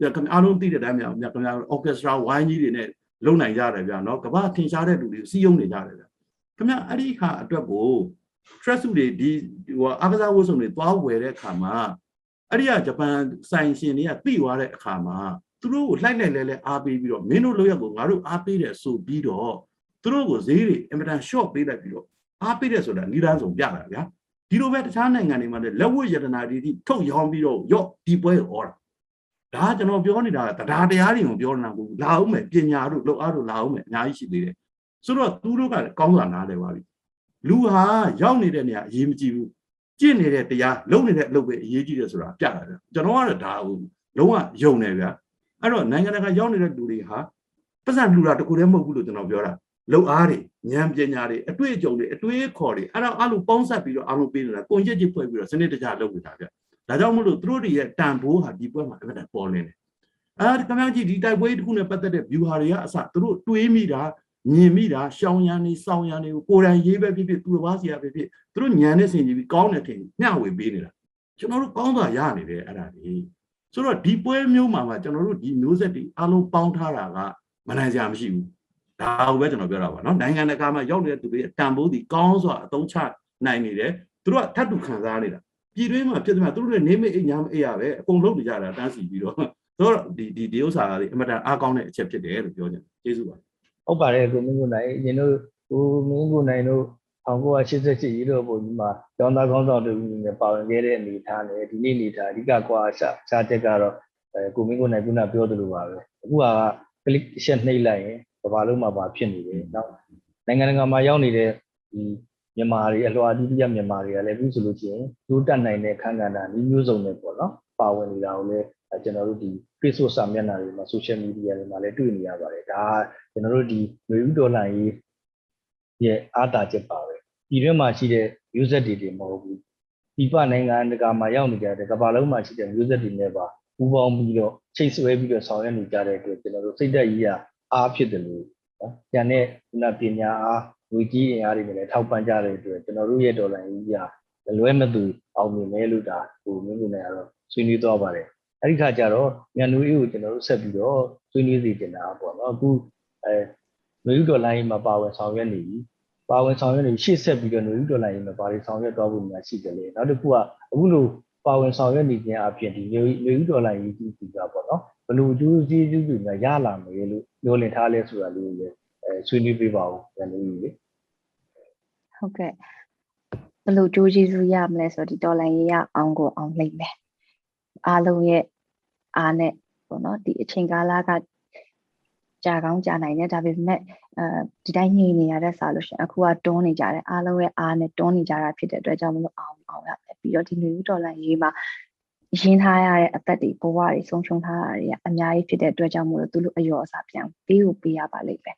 ဆက်ခင်ဗျအားလုံးသိတဲ့တိုင်းများခင်ဗျား orchestra ဝိုင်းကြီးတွေနဲ့လုံနိုင်ကြတယ်ဗျာနော်ကမ္ဘာထင်ရှားတဲ့လူတွေစီးယုံနေကြတယ်ဗျာခင်ဗျာအဲ့ဒီခါအတွက်ကို stress တွေဒီဟိုအားကစားဝတ်စုံတွေသွားဝယ်တဲ့အခါမှာအဲ့ဒီကဂျပန်ဆိုင်ရှင်တွေကသိသွားတဲ့အခါမှာသူတို့ကိုလှိုက်လိုက်လဲလဲအားပေးပြီးတော့မင်းတို့လောက်ရက်ကိုငါတို့အားပေးတယ်ဆိုပြီးတော့သူတို့ကိုဈေးတွေအင်မတန် short ပေးလိုက်ပြီးတော့အားပေးတယ်ဆိုတာနိဒန်းဆုံးပြတာဗျာဒီလိုပဲတခြားနိုင်ငံတွေမှာလည်းလက်ဝတ်ယတနာတွေတိထုတ်ရောင်းပြီးတော့ရော့ဒီပွဲကိုဩတာ ဒါကကျွန်တော်ပြောနေတာကတရားတရားတွေကိုပြောနေတာမဟုတ်ဘူးလာအောင်မယ်ပညာတို့လောက်အားတို့လာအောင်မယ်အများကြီးရှိသေးတယ်ဆိုတော့သူတို့ကကောင်းစွာနားလဲပါပြီလူဟာရောက်နေတဲ့နေရာအရေးမကြီးဘူးကြင့်နေတဲ့တရားလုံနေတဲ့အလုပ်ပဲအရေးကြီးတယ်ဆိုတာပြတာဗျကျွန်တော်ကတော့ဒါကိုလုံးဝယုံတယ်ဗျအဲ့တော့နိုင်ငံတကာရောက်နေတဲ့လူတွေဟာပတ်စံလူတာတခုတည်းမဟုတ်ဘူးလို့ကျွန်တော်ပြောတာလုံအားတွေဉာဏ်ပညာတွေအတွေ့အကြုံတွေအတွေးခေါ်တွေအဲ့တော့အလိုပေါင်းဆက်ပြီးတော့အားလုံးပေးနေတာကိုကြစ်ကြစ်ဖွဲ့ပြီးတော့စနစ်တကျလုပ်နေတာဗျ ဒါကြောင့်မလို့သူတို့တွေရဲ့တန်ဖိုးဟာဒီပွဲမှာအမှန်တန်ပေါ်နေတယ်အဲဒီကမ္ဘာကြီးဒီတိုက်ပွဲတစ်ခုနဲ့ပတ်သက်တဲ့ view ဟာတွေကအစသူတို့တွေးမိတာမြင်မိတာရှောင်းရံနေစောင်းရံနေကိုကိုယ်တိုင်ရေးပဲဖြစ်ဖြစ်သူတစ်ပါးစီရပဲဖြစ်သူတို့ညံနေစင်ကြီးပြီးကောင်းတဲ့ထင်မျှဝေပေးနေတာကျွန်တော်တို့ကောင်းစွာရနေတယ်အဲ့ဒါတွေဆိုတော့ဒီပွဲမျိုးမှာမှာကျွန်တော်တို့ဒီမျိုးဆက်တွေအလုံးပေါင်းထားတာကမနိုင်စရာမရှိဘူးဒါကိုပဲကျွန်တော်ပြောတာပါနော်နိုင်ငံတကာမှာရောက်နေတဲ့သူတွေအတန်ဖိုးဒီကောင်းစွာအသုံးချနိုင်နေတယ်သူတို့ကထပ်တူခံစားနေတာ ပြည်တွင်းမှာဖြစ်တယ်မှာသူတို့လည်းနေမအိမ်ညာမအိမ်ရပဲအကုန်လုံးနေကြတာတန်းစီပြီးတော့ဆိုတော့ဒီဒီဒီဥစ္စာကအမတန်အားကောင်းတဲ့အချက်ဖြစ်တယ်လို့ပြောချင်တယ်ကျေးဇူးပါဟုတ်ပါတယ်ကိုမင်းကိုနိုင်အရင်တို့ကိုမင်းကိုနိုင်တို့1988ရေတော့ပုံကြီးမှာကျောင်းသားကောင်းဆောင်တို့အနေနဲ့ပါဝင်ခဲ့တဲ့အနေအထားနဲ့ဒီနေ့အနေအထားအဓိကကွာရှာရှာတက်ကတော့အဲကိုမင်းကိုနိုင်ခုနပြောသလိုပါပဲအခုက click ရှက်နှိပ်လိုက်ရင်ကဘာလုံးမှာပါဖြစ်နေတယ်နောက်နိုင်ငံတကာမှာရောက်နေတဲ့ဒီ မြန်မာတွေအလွှာအတူတူမြန်မာတွေကလည်းအခုဆိုလို့ချင်းဒိုးတက်နိုင်တဲ့ခန်းကဏ္ဍဒီမျိုးစုံနဲ့ပေါ့နော်ပါဝင်နေတာကိုလည်းကျွန်တော်တို့ဒီ Facebook စာမျက်နှာတွေမှာ social media တွေမှာလည်းတွေ့နေရပါတယ်ဒါကျွန်တော်တို့ဒီလူဦးဒေါ်လာရေးရဲ့အားတာချက်ပါပဲဒီထဲမှာရှိတဲ့ user တွေတွေမဟုတ်ဘူးဒီပနိုင်ငံတကာမှာရောက်နေကြတဲ့ကမ္ဘာလုံးမှာရှိတဲ့ user တွေနဲ့ပါပူးပေါင်းပြီးတော့ချိတ်ဆွဲပြီးတော့ဆောင်ရွက်နေကြတဲ့အတွက်ကျွန်တော်တို့စိတ်သက်ကြီးရအားဖြစ်တယ်လို့နော်။ကျန်တဲ့ခုနပညာအား ငွေကြီးအင်အားတွေနဲ့လည်းထောက်ပံ့ကြတဲ့အတွက်ကျွန်တော်တို့ရဲ့ဒေါ်လာကြီးရလွဲမသူအောင်မြင်မယ်လို့ဒါဟိုမင်းတို့နဲ့ကတော့ဆွေးနွေးသွားပါတယ်။အဲ့ဒီခါကျတော့မြန်နူအေးကိုကျွန်တော်တို့ဆက်ပြီးတော့ဆွေးနွေးစီတင်တာပေါ့နော်အခုအဲနွေဦးဒေါ်လာကြီးမှာပါဝင်ဆောင်ရွက်နေပြီပါဝင်ဆောင်ရွက်နေရှေ့ဆက်ပြီးတော့နွေဦးဒေါ်လာကြီးမှာပါဝင်ဆောင်ရွက်သွားဖို့များရှိတယ်လေနောက်တစ်ခုကအခုလိုပါဝင်ဆောင်ရွက်နေခြင်းအပြင်ဒီလူလူဦးဒေါ်လာရေးကြီးစီကပေါ့နော်ဘယ်လိုအကျိုးကျေးဇူးတွေများရလာမယ်လို့ပြောလင်ထားလဲဆိုတာလေးကိုလည်း အဲဆွေးနွေးပေးပါဦးဉာဏ်လို့ကြီးလေဟုတ်ကဲ့ဘယ်လိုကြိုးကျေးဇူးရမလဲဆိုတော့ဒီတော်လိုင်းရေးရအောင်ကိုအောင်လိမ့်မယ်အားလုံးရဲ့အားနဲ့ပေါ့နော်ဒီအချိန်ကာလကကြာကောင်းကြာနိုင်တယ်ဒါပေမဲ့အဲဒီတိုင်းညင်နေရတဲ့ဆာလို့ရှရင်အခုကတွန်းနေကြတယ်အားလုံးရဲ့အားနဲ့တွန်းနေကြတာဖြစ်တဲ့အတွက်ကြောင့်မလို့အောင်အောင်ရမယ်ပြီးတော့ဒီလူတော်လိုင်းရေးမှာရင်းထားရတဲ့အသက်တွေဘဝတွေဆုံးရှုံးထားတာတွေကအများကြီးဖြစ်တဲ့အတွက်ကြောင့်မို့လို့သူတို့အယောအစားပြန်ပေးကိုပေးရပါလိမ့်မယ်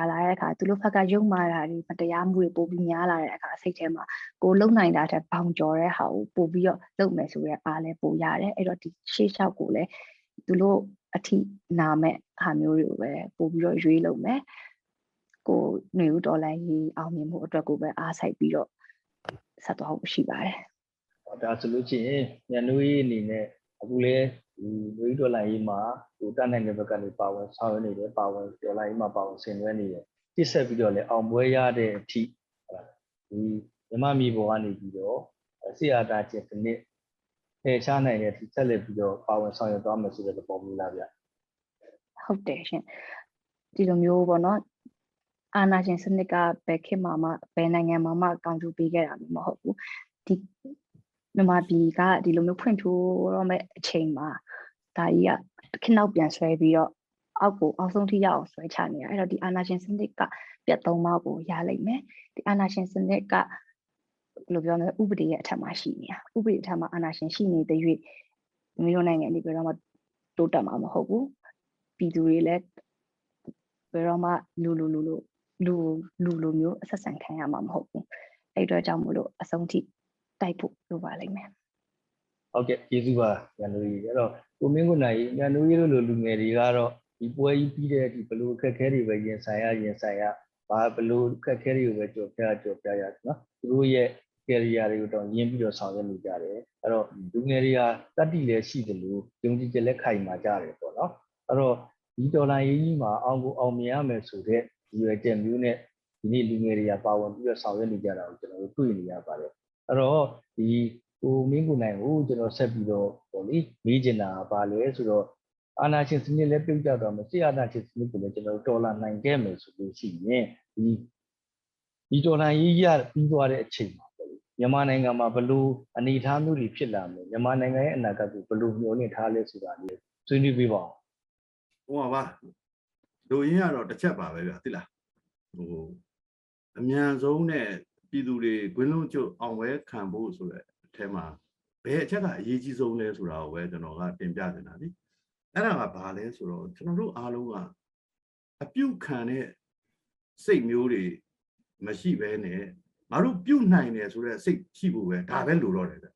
လာလာတဲ့အခါသူတို့ဘက်ကယုံမာတာတွေမတရားမှုတွေပိုပြီးများလာတဲ့အခါစိတ်ထဲမှာကိုလုံနိုင်တာတဲ့ဘောင်ကျော်တဲ့ဟာကိုပို့ပြီးတော့လုပ်မယ်ဆိုရဲအားလဲပို့ရတယ်အဲ့တော့ဒီရှေ့လျှောက်ကိုလည်းသူတို့အထိနာမဲ့ဟာမျိုးတွေကိုပဲပို့ပြီးတော့ရွေးလုပ်မယ်ကိုຫນွေဦးတော်လိုင်းကြီးအောင်မြင်မှုအတွက်ကိုပဲအားစိုက်ပြီးတော့ဆက်သွားဖို့ရှိပါတယ်ဟောဒါဆိုလို့ရှိရင်ညနူးရေးအနေနဲ့အခုလေ ဒီလူဦးဒေါ်လာရေးမှာဟိုတတ်နိုင်တဲ့ဘက်ကနေပါဝင်ဆောင်ရွက်နေတယ်ပါဝင်ဒေါ်လာရေးမှာပါဝင်ဆင်နွှဲနေတယ်ပြစ်ဆက်ပြီးတော့လေအောင်ပွဲရတဲ့အထိဟုတ်လားဒီမြမမီဘောကနေပြီးတော့ဆီယာတာကျက်စနစ်ဖယ်ရှားနိုင်တဲ့အထိဆက်လက်ပြီးတော့ပါဝင်ဆောင်ရွက်သွားမယ်ဆိုတဲ့သဘောမျိုးလားဗျဟုတ်တယ်ရှင်ဒီလိုမျိုးပေါ့နော်အာနာရှင်စနစ်ကဘယ်ခေတ်မှာမှဘယ်နိုင်ငံမှာမှအကောင့်ထူပေးခဲ့တာမျိုးမဟုတ်ဘူးဒီမြန်မာပြည်ကဒီလိုမျိုးဖွင့်ထိုးတော့မဲ့အချိန်မှာ ဒါကြီးကခင်းနောက်ပြန်ဆွဲပြီးတော့အောက်ကိုအောက်ဆုံးထိရအောင်ဆွဲချနေတာအဲ့တော့ဒီအာနာရှင်စနစ်ကပြတ်သုံးပါးကိုရလိမ့်မယ်ဒီအာနာရှင်စနစ်ကဘယ်လိုပြောမလဲဥပဒေရဲ့အထက်မှာရှိနေတာဥပဒေအထက်မှာအာနာရှင်ရှိနေတဲ့၍မျိုးနိုင်ငံဒီပြောတော့မှတိုးတက်မှာမဟုတ်ဘူးပြည်သူတွေလည်းဘယ်တော့မှလူလူလူလူလူလူလူမျိုးအဆက်ဆံခံရမှာမဟုတ်ဘူးအဲ့အတွက်ကြောင့်မို့လို့အဆုံးထိတိုက်ဖို့လိုပါလိမ့်မယ်ဟုတ်ကဲ့ကျေးဇူးပါညနူးရေးအဲ့တော့ ကိုမင်းကိုနိုင်ညနူးရေးလိုလူငယ်တွေကတော့ဒီပွဲကြီးပြီးတဲ့ဒီဘလို့အခက်အခဲတွေပဲရင်ဆိုင်ရရင်ဆိုင်ရဘာဘလို့အခက်အခဲတွေကိုပဲကြော်ပြကြော်ပြရနော်သူတို့ရဲ့ career တွေကိုတော့ရင်းပြီးတော့ဆောင်ရွက်နေကြတယ်အဲ့တော့လူငယ်တွေကတတ်တည်လည်းရှိတယ်လို့ယုံကြည်ချက်လည်းခိုင်မာကြတယ်ပေါ့နော်အဲ့တော့ဒီဒေါ်လာရေးကြီးမှာအောင်ကိုအောင်မြင်ရမယ်ဆိုတဲ့ဒီရွယ်ချက်မျိုးနဲ့ဒီနေ့လူငယ်တွေကပါဝင်ပြီးတော့ဆောင်ရွက်နေကြတာကိုကျွန်တော်တို့တွေ့နေရပါတယ်အဲ့တော့ဒီ ကိုမင်းကိုနိုင်ကိုကျွန်တော်ဆက်ပြီးတော့ပေါ့လေမေးချင်တာကဘာလဲဆိုတော့အာနာရှင်စနစ်လည်းပြုတ်ကြတော့မယ်ဆီအာနာရှင်စနစ်ကိုလည်းကျွန်တော်တို့တော်လာနိုင်ခဲ့မယ်ဆိုလို့ရှိရင်ဒီဒီတော်လာရေးရပြီးသွားတဲ့အချိန်မှာပေါ့လေမြန်မာနိုင်ငံမှာဘလို့အနေအထားမျိုးတွေဖြစ်လာမယ်မြန်မာနိုင်ငံရဲ့အနာဂတ်ကိုဘလို့မျှော်လင့်ထားလဲဆိုတာလေးဆွေးနွေးပေးပါဦးဟိုပါပါလူရင်းကတော့တစ်ချက်ပါပဲဗျာသိလားဟိုအမြန်ဆုံးနဲ့ပြည်သူတွေဂွင်းလုံးကျွတ်အောင်ဝဲခံဖို့ဆိုတဲ့အ ထဲမှာဘယ်အချက်ကအရေးကြီးဆုံးလဲဆိုတာကိုပဲကျွန်တော်ကတင်ပြနေတာလीအဲ့ဒါကဘာလဲဆိုတော့ကျွန်တော်တို့အားလုံးကအပြုတ်ခံတဲ့စိတ်မျိုးတွေမရှိဘဲနဲ့ငါတို့ပြုတ်နိုင်တယ်ဆိုတဲ့စိတ်ရှိဖို့ပဲဒါပဲလိုတော့တယ်ဗျ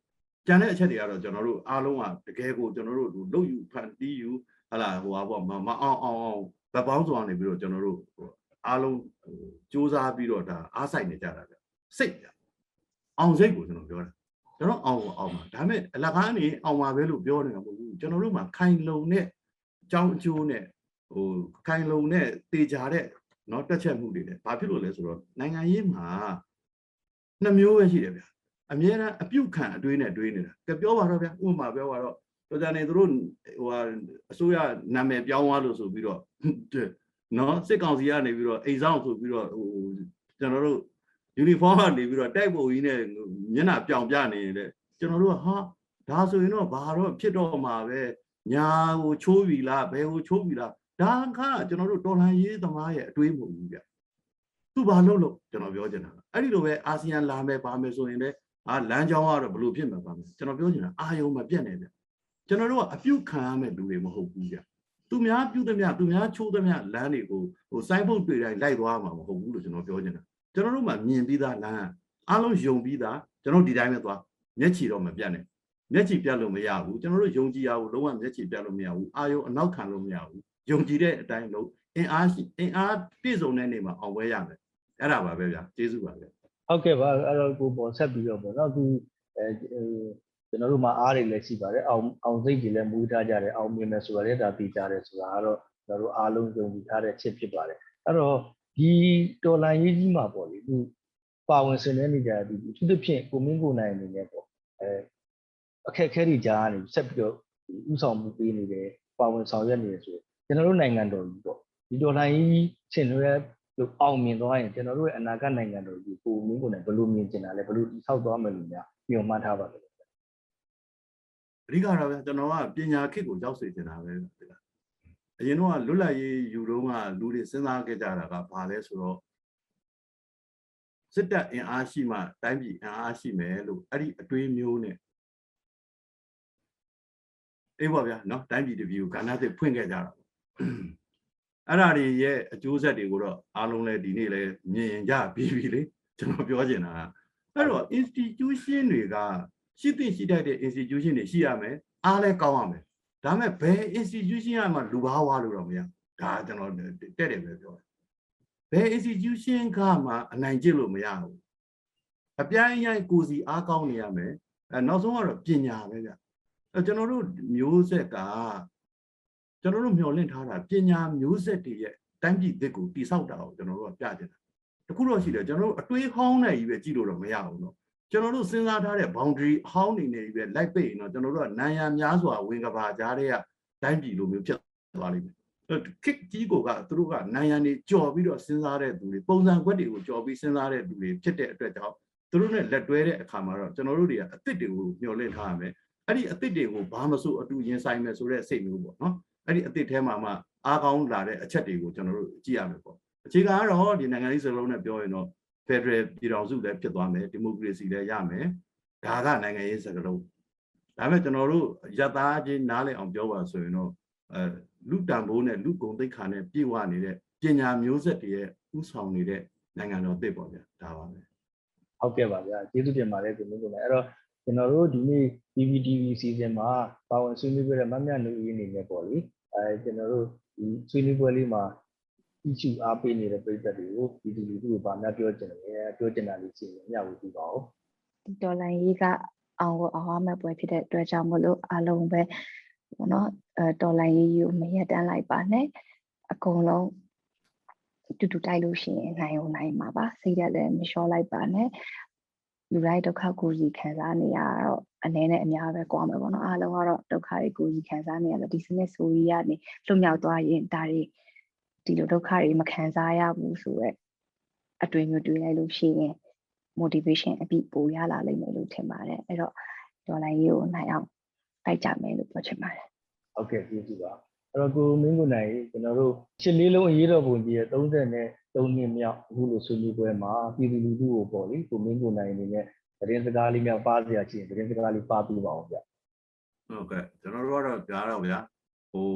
ကျန်တဲ့အချက်တွေကတော့ကျွန်တော်တို့အားလုံးကတကယ်ကိုကျွန်တော်တို့လုတ်ယူဖန်တီးယူဟလာဟိုပါပေါ့မမအောင်အောင်အောင်ဗတ်ပေါင်းစွာနေပြီးတော့ကျွန်တော်တို့အားလုံးဟိုစူးစမ်းပြီးတော့ဒါအားဆိုင်နေကြတာဗျစိတ်ဗျအောင်စိတ်ကိုကျွန်တော်ပြောတာ ကျွန်တော်အောင်အောင်ပါဒါပေမဲ့အလကားနေအောင်ပါပဲလို့ပြောနေတာမဟုတ်ဘူးကျွန်တော်တို့မှာခိုင်လုံတဲ့အကြောင်းအကျိုးနဲ့ဟိုခိုင်လုံတဲ့တေချာတဲ့เนาะတက်ချက်မှုတွေနဲ့ဘာဖြစ်လို့လဲဆိုတော့နိုင်ငံရေးမှာနှစ်မျိုးပဲရှိတယ်ဗျအမြဲတမ်းအပြုတ်ခံအတွေးနဲ့တွေးနေတာကပြောပါတော့ဗျဥပမာပြောပါတော့တော်ကြနေသူတို့ဟိုဟာအစိုးရနာမည်ပြောင်းသွားလို့ဆိုပြီးတော့နော်စစ်ကောင်စီကနေပြီးတော့အိမ်ဆောင်ဆိုပြီးတော့ဟိုကျွန်တော်တို့ ယူနီဖောင်းကနေပြီးတော့တိုက်ပုံကြီးနဲ့မျက်နှာပြောင်ပြနေတယ်ကျွန်တော်တို့ကဟာဒါဆိုရင်တော့ဘာတော့ဖြစ်တော့မှာပဲညာကိုချိုးပြီလားဘယ်ကိုချိုးပြီလားဒါကကျွန်တော်တို့တော်လှန်ရေးသမားရဲ့အတွေးမဟုတ်ဘူးဗျသူဘာလို့လို့ကျွန်တော်ပြောချင်တာအဲ့ဒီလိုပဲအာဆီယံလာမယ်ပါမယ်ဆိုရင်လည်းအာလမ်းကြောင်းကတော့ဘလို့ဖြစ်မှာပါမယ်ကျွန်တော်ပြောချင်တာအာယုံမပြတ်နေဗျကျွန်တော်တို့ကအပြုတ်ခံရမဲ့လူတွေမဟုတ်ဘူးဗျသူများပြုတ်သမျှသူများချိုးသမျှလမ်းတွေကိုဟိုစိုင်းဖုတ်တွေ့တိုင်းလိုက်သွားမှာမဟုတ်ဘူးလို့ကျွန်တော်ပြောချင်တာ ကျွန်တော်တို့မှမြင်ပြီးသားလမ်းအားလုံးယုံပြီးသားကျွန်တော်ဒီတိုင်းပဲသွားမျက်ခြေတော့မပြတ်နဲ့မျက်ခြေပြတ်လို့မရဘူးကျွန်တော်တို့ယုံကြည်ရဘူးလုံးဝမျက်ခြေပြတ်လို့မရဘူးအာယုံအနောက်ခံလို့မရဘူးယုံကြည်တဲ့အတိုင်းလို့အင်အားရှိအင်အားပြည့်စုံတဲ့နေမှာအောင်ပွဲရမယ်အဲ့ဒါပါပဲဗျာကျေးဇူးပါဗျာဟုတ်ကဲ့ပါအဲ့တော့ကိုပေါ်ဆက်ပြီးတော့ပေါ့နော်သူအဲကျွန်တော်တို့မှာအားတွေလည်းရှိပါတယ်အောင်အောင်စိတ်တွေလည်းမူထားကြတယ်အောင်မြင်မယ်ဆိုတာလည်းဒါသိကြတယ်ဆိုတာကတော့ကျွန်တော်တို့အားလုံးယုံကြည်ထားတဲ့ချက်ဖြစ်ပါတယ်အဲ့တော့ ဒီတော်လိုင်းရေးကြီးမှာပေါ့လေသူပါဝင်ဆင်နွှဲနေကြတဲ့ဒီအထူးသဖြင့်ကိုမင်းကိုနိုင်အနေနဲ့ပေါ့အဲအခက်အခဲတွေကြားကနေဆက်ပြီးတော့ဥဆောင်မှုပေးနေတယ်ပါဝင်ဆောင်ရွက်နေတယ်ဆိုရင်ကျွန်တော်တို့နိုင်ငံတော်ကြီးပေါ့ဒီဒေါ်လာကြီးရှင်တွေလို့အောင်မြင်သွားရင်ကျွန်တော်တို့ရဲ့အနာဂတ်နိုင်ငံတော်ကြီးကိုမင်းကိုလည်းဘယ်လိုမြင်ကျင်တာလဲဘယ်လိုတည်ဆောက်သွားမယ်လို့များညွှန်မှန်းထားပါလဲအဓိကတော့ဗျာကျွန်တော်ကပညာခေတ်ကိုရောက်စေချင်တာပဲဒီလား အရင်တော့လွတ်လပ်ရေးယူတော့ကလူတွေစဉ်းစားခဲ့ကြတာကဘာလဲဆိုတော့စစ်တပ်အင်အားရှိမှတိုင်းပြည်အင်အားရှိမယ်လို့အဲ့ဒီအတွေးမျိုးနဲ့အေးပါဗျာနော်တိုင်းပြည်တစ်ပြည်ကိုကဏ္ဍသစ်ဖွင့်ခဲ့ကြတာပေါ့အဲ့ဒါတွေရဲ့အကျိုးဆက်တွေကိုတော့အားလုံးလည်းဒီနေ့လည်းမြင်ကြပြီးပြီလေကျွန်တော်ပြောချင်တာကအဲ့တော့ institution တွေကရှိသင့်ရှိတတ်တဲ့ institution တွေရှိရမယ်အားလည်းကောင်းရမယ် ဒါပေမဲ့ဘယ် institution ကမှလူဘာဝလို့တော့မရဒါကျွန်တော်တက်တယ်ပဲပြောတယ်ဘယ် institution ကမှအနိုင်ကျင့်လို့မရဘူးအပြိုင်အရိုက်ကိုစီအားကောင်းနေရမယ်အဲနောက်ဆုံးကတော့ပညာပဲဗျအဲကျွန်တော်တို့မျိုးဆက်ကကျွန်တော်တို့မျှော်လင့်ထားတာပညာမျိုးဆက်တွေရဲ့တိုင်းပြည်သစ်ကိုတိဆောက်တာကိုကျွန်တော်တို့ကပြချင်တာတခုတော့ရှိတယ်ကျွန်တော်တို့အတွေးဟောင်းနဲ့ကြီးပဲကြည့်လို့တော့မရဘူးเนาะ ကျွန်တော်တို့စဉ်းစားထားတဲ့ boundary အဟောင်းနေနေကြီးပဲလိုက်ပိတ်ရင်တော့ကျွန်တော်တို့ကနိုင်ရများစွာဝင်ကဘာကြားတဲ့ကတိုင်းပြည်လိုမျိုးဖြစ်သွားလိမ့်မယ်ခစ်ကြီးကိုကသူတို့ကနိုင်ရန်နေကြော်ပြီးတော့စဉ်းစားတဲ့သူတွေပုံစံခွက်တွေကိုကြော်ပြီးစဉ်းစားတဲ့သူတွေဖြစ်တဲ့အတွက်ကြောင့်သူတို့နဲ့လက်တွဲတဲ့အခါမှာတော့ကျွန်တော်တို့တွေကအစ်စ်တွေကိုမျှော်လင့်ထားရမယ်အဲ့ဒီအစ်စ်တွေကိုဘာမဆိုအတူရင်ဆိုင်မယ်ဆိုတဲ့စိတ်မျိုးပေါ့နော်အဲ့ဒီအစ်စ်ထဲမှာမှအားကောင်းလာတဲ့အချက်တွေကိုကျွန်တော်တို့ကြည့်ရမယ်ပေါ့အခြေခံကတော့ဒီနိုင်ငံရေးစလုံးနဲ့ပြောရင်တော့ Federal ပြည်တော်စုလည်းဖြစ်သွားမယ်ဒီမိုကရေစီလည်းရမယ်ဒါကနိုင်ငံရေးစကားလုံးဒါပေမဲ့ကျွန်တော်တို့ယတသားချင်းနားလည်အောင်ပြောပါဆိုရင်တော့အဲလူတန်ဖိုးနဲ့လူဂုံသိက္ခာနဲ့ပြည့်ဝနေတဲ့ပညာမျိုးဆက်တွေရဲ့ဥဆောင်နေတဲ့နိုင်ငံတော်တစ်ပေါ့ဗျာဒါပါပဲဟုတ်ကဲ့ပါဗျာကျေးဇူးတင်ပါတယ်ဒီလိုမျိုးလည်းအဲ့တော့ကျွန်တော်တို့ဒီနေ့ PPTV season မှာပါဝင်ဆွေးနွေးပြတဲ့မမြတ်လူကြီးအနေနဲ့ပေါ့လေအဲကျွန်တော်တို့ဒီဆွေးနွေးပွဲလေးမှာ issue အားပေးနေတဲ့ပြည်သက်တွေကိုဒီဒီလူတို့ကဘာများပြောချင်လဲပြောချင်တာလေးရှိရင်ညှဝေပြပါဦးဒီဒေါ်လာရေးကအောင်ကိုအောင်ရမယ့်ပွဲဖြစ်တဲ့အတွက်ကြောင့်မလို့အားလုံးပဲဘောနော်အဲဒေါ်လာရေးကိုမရက်တန်းလိုက်ပါနဲ့အကုန်လုံးတူတူတိုက်လို့ရှိရင်နိုင်အောင်နိုင်မှာပါစိတ်ရက်လည်းမလျှော့လိုက်ပါနဲ့လူတိုင်းဒုက္ခကိုယ်ကြီးခံစားနေရတော့အနေနဲ့အများပဲကြွားမယ်ပေါ့နော်အားလုံးကတော့ဒုက္ခတွေကိုယ်ကြီးခံစားနေရတယ်ဒီစနစ်ဆိုကြီးကနေလွတ်မြောက်သွားရင်ဒါတွေ ဒီလိုဒုက္ခတွေမခံစားရဘူးဆိုတော့အတွေ့အမျိုးတွေ့လိုက်လို့ရှိရင် motivation အပြည့်ပိုရလာလိမ့်မယ်လို့ထင်ပါတယ်အဲ့တော့ဒေါ်လာရေးကိုနိုင်အောင်တိုက်ကြမယ်လို့ပြောချင်ပါတယ်ဟုတ်ကဲ့ကျေးဇူးပါအဲ့တော့ကိုမင်းကိုနိုင်ကျွန်တော်တို့ရှစ်လေးလုံးအရေးတော်ပုံကြီးရဲ့30နဲ့3နှစ်မြောက်အခုလိုဆွေးနွေးပွဲမှာပြည်သူလူထုကိုပေါ့လေကိုမင်းကိုနိုင်အနေနဲ့သတင်းစကားလေးများပါစရာရှိရင်သတင်းစကားလေးပါပြပါအောင်ဗျဟုတ်ကဲ့ကျွန်တော်တို့ကတော့ကြားတော့ဗျာဟို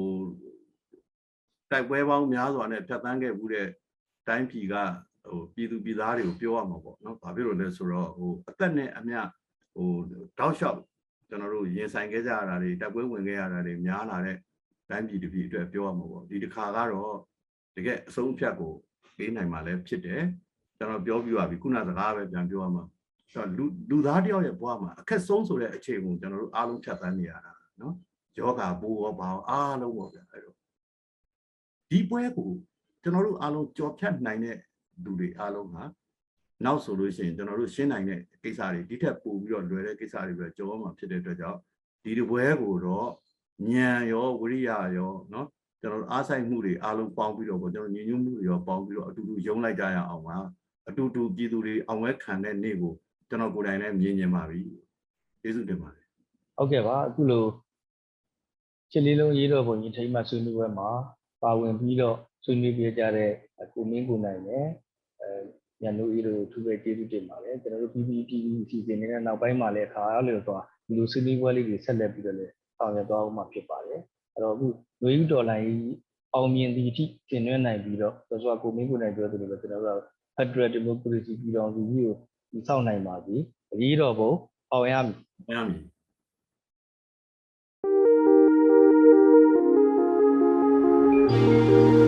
တိုက်ပွဲပေါင်းများစွာနဲ့ဖြတ်တန်းခဲ့မှုတဲ့တိုင်းပြည်ကဟိုပြည်သူပြည်သားတွေကိုပြောရမှာပေါ့နော်ဘာဖြစ်လို့လဲဆိုတော့ဟိုအသက်နဲ့အမျှဟိုတောက်လျှောက်ကျွန်တော်တို့ရင်ဆိုင်ခဲ့ကြရတာတွေတိုက်ပွဲဝင်ခဲ့ရတာတွေများလာတဲ့တိုင်းပြည်တစ်ပြည်အတွက်ပြောရမှာပေါ့ဒီတစ်ခါကတော့တကယ်အဆုံးအဖြတ်ကိုပေးနိုင်မှာလည်းဖြစ်တယ်ကျွန်တော်ပြောပြပါပြီခုနစကားပဲပြန်ပြောရမှာဆိုတော့လူလူသားတယောက်ရဲ့ဘဝမှာအခက်ဆုံးဆိုတဲ့အခြေကိုကျွန်တော်တို့အားလုံးဖြတ်သန်းနေရတာနော်ယောဂဘိုးရောဘာရောအားလုံးပေါ့ဗျာအဲ့တော့ ဒီပွဲကိုကျွန်တော်တို့အားလုံးကြော်ဖြတ်နိုင်တဲ့လူတွေအားလုံးဟာနောက်ဆိုလို့ရှိရင်ကျွန်တော်တို့ရှင်းနိုင်တဲ့ကိစ္စတွေဒီထက်ပိုပြီးတော့လွယ်တဲ့ကိစ္စတွေပဲကြောမှာဖြစ်တဲ့အတွက်ကြောင့်ဒီဒီပွဲကိုတော့ဉာဏ်ရောဝိရိယရောเนาะကျွန်တော်တို့အားဆိုင်မှုတွေအားလုံးပေါင်းပြီးတော့ပေါ့ကျွန်တော်ညီညွတ်မှုတွေရောပေါင်းပြီးတော့အတူတူယုံလိုက်ကြရအောင်ပါအတူတူပြည်သူတွေအောင်ဝဲခံတဲ့နေ့ကိုကျွန်တော်ကိုယ်တိုင်လည်းမြင်မြင်ပါပြီကျေးဇူးတင်ပါတယ် ဟုတ်ကဲ့ပါအခုလိုရှစ်လေးလုံးရေးတော်ပုံကြီးထိမ်းမှဆွေးနွေးပွဲမှာ ပါဝင်ပြီးတော့ဆွေးနွေးပြကြတဲ့ကိုမင်းကိုနိုင်နဲ့အဲညနူဤတို့သူပဲကျေးဇူးတင်ပါတယ်ကျွန်တော်တို့ PPTV အစီအစဉ်နေတဲ့နောက်ပိုင်းမှာလည်းခါရလို့တော့ဒီလိုဆွေးနွေးပွဲလေးတွေဆက်လက်ပြီးတော့လည်းဆောင်ရွက်သွားအောင်မှာဖြစ်ပါတယ်အဲ့တော့အခုနွေဦးဒေါ်လာကြီးအောင်မြင်သည့်အထိပြင်သွင်းနိုင်ပြီးတော့ဆိုတော့ကိုမင်းကိုနိုင်ပြောသလိုပဲကျွန်တော်တို့က Federal Democracy ပြည်တော်စုကြီးကိုတည်ဆောက်နိုင်ပါပြီအရေးတော်ပုံအောင်ရမည်မရမည် Música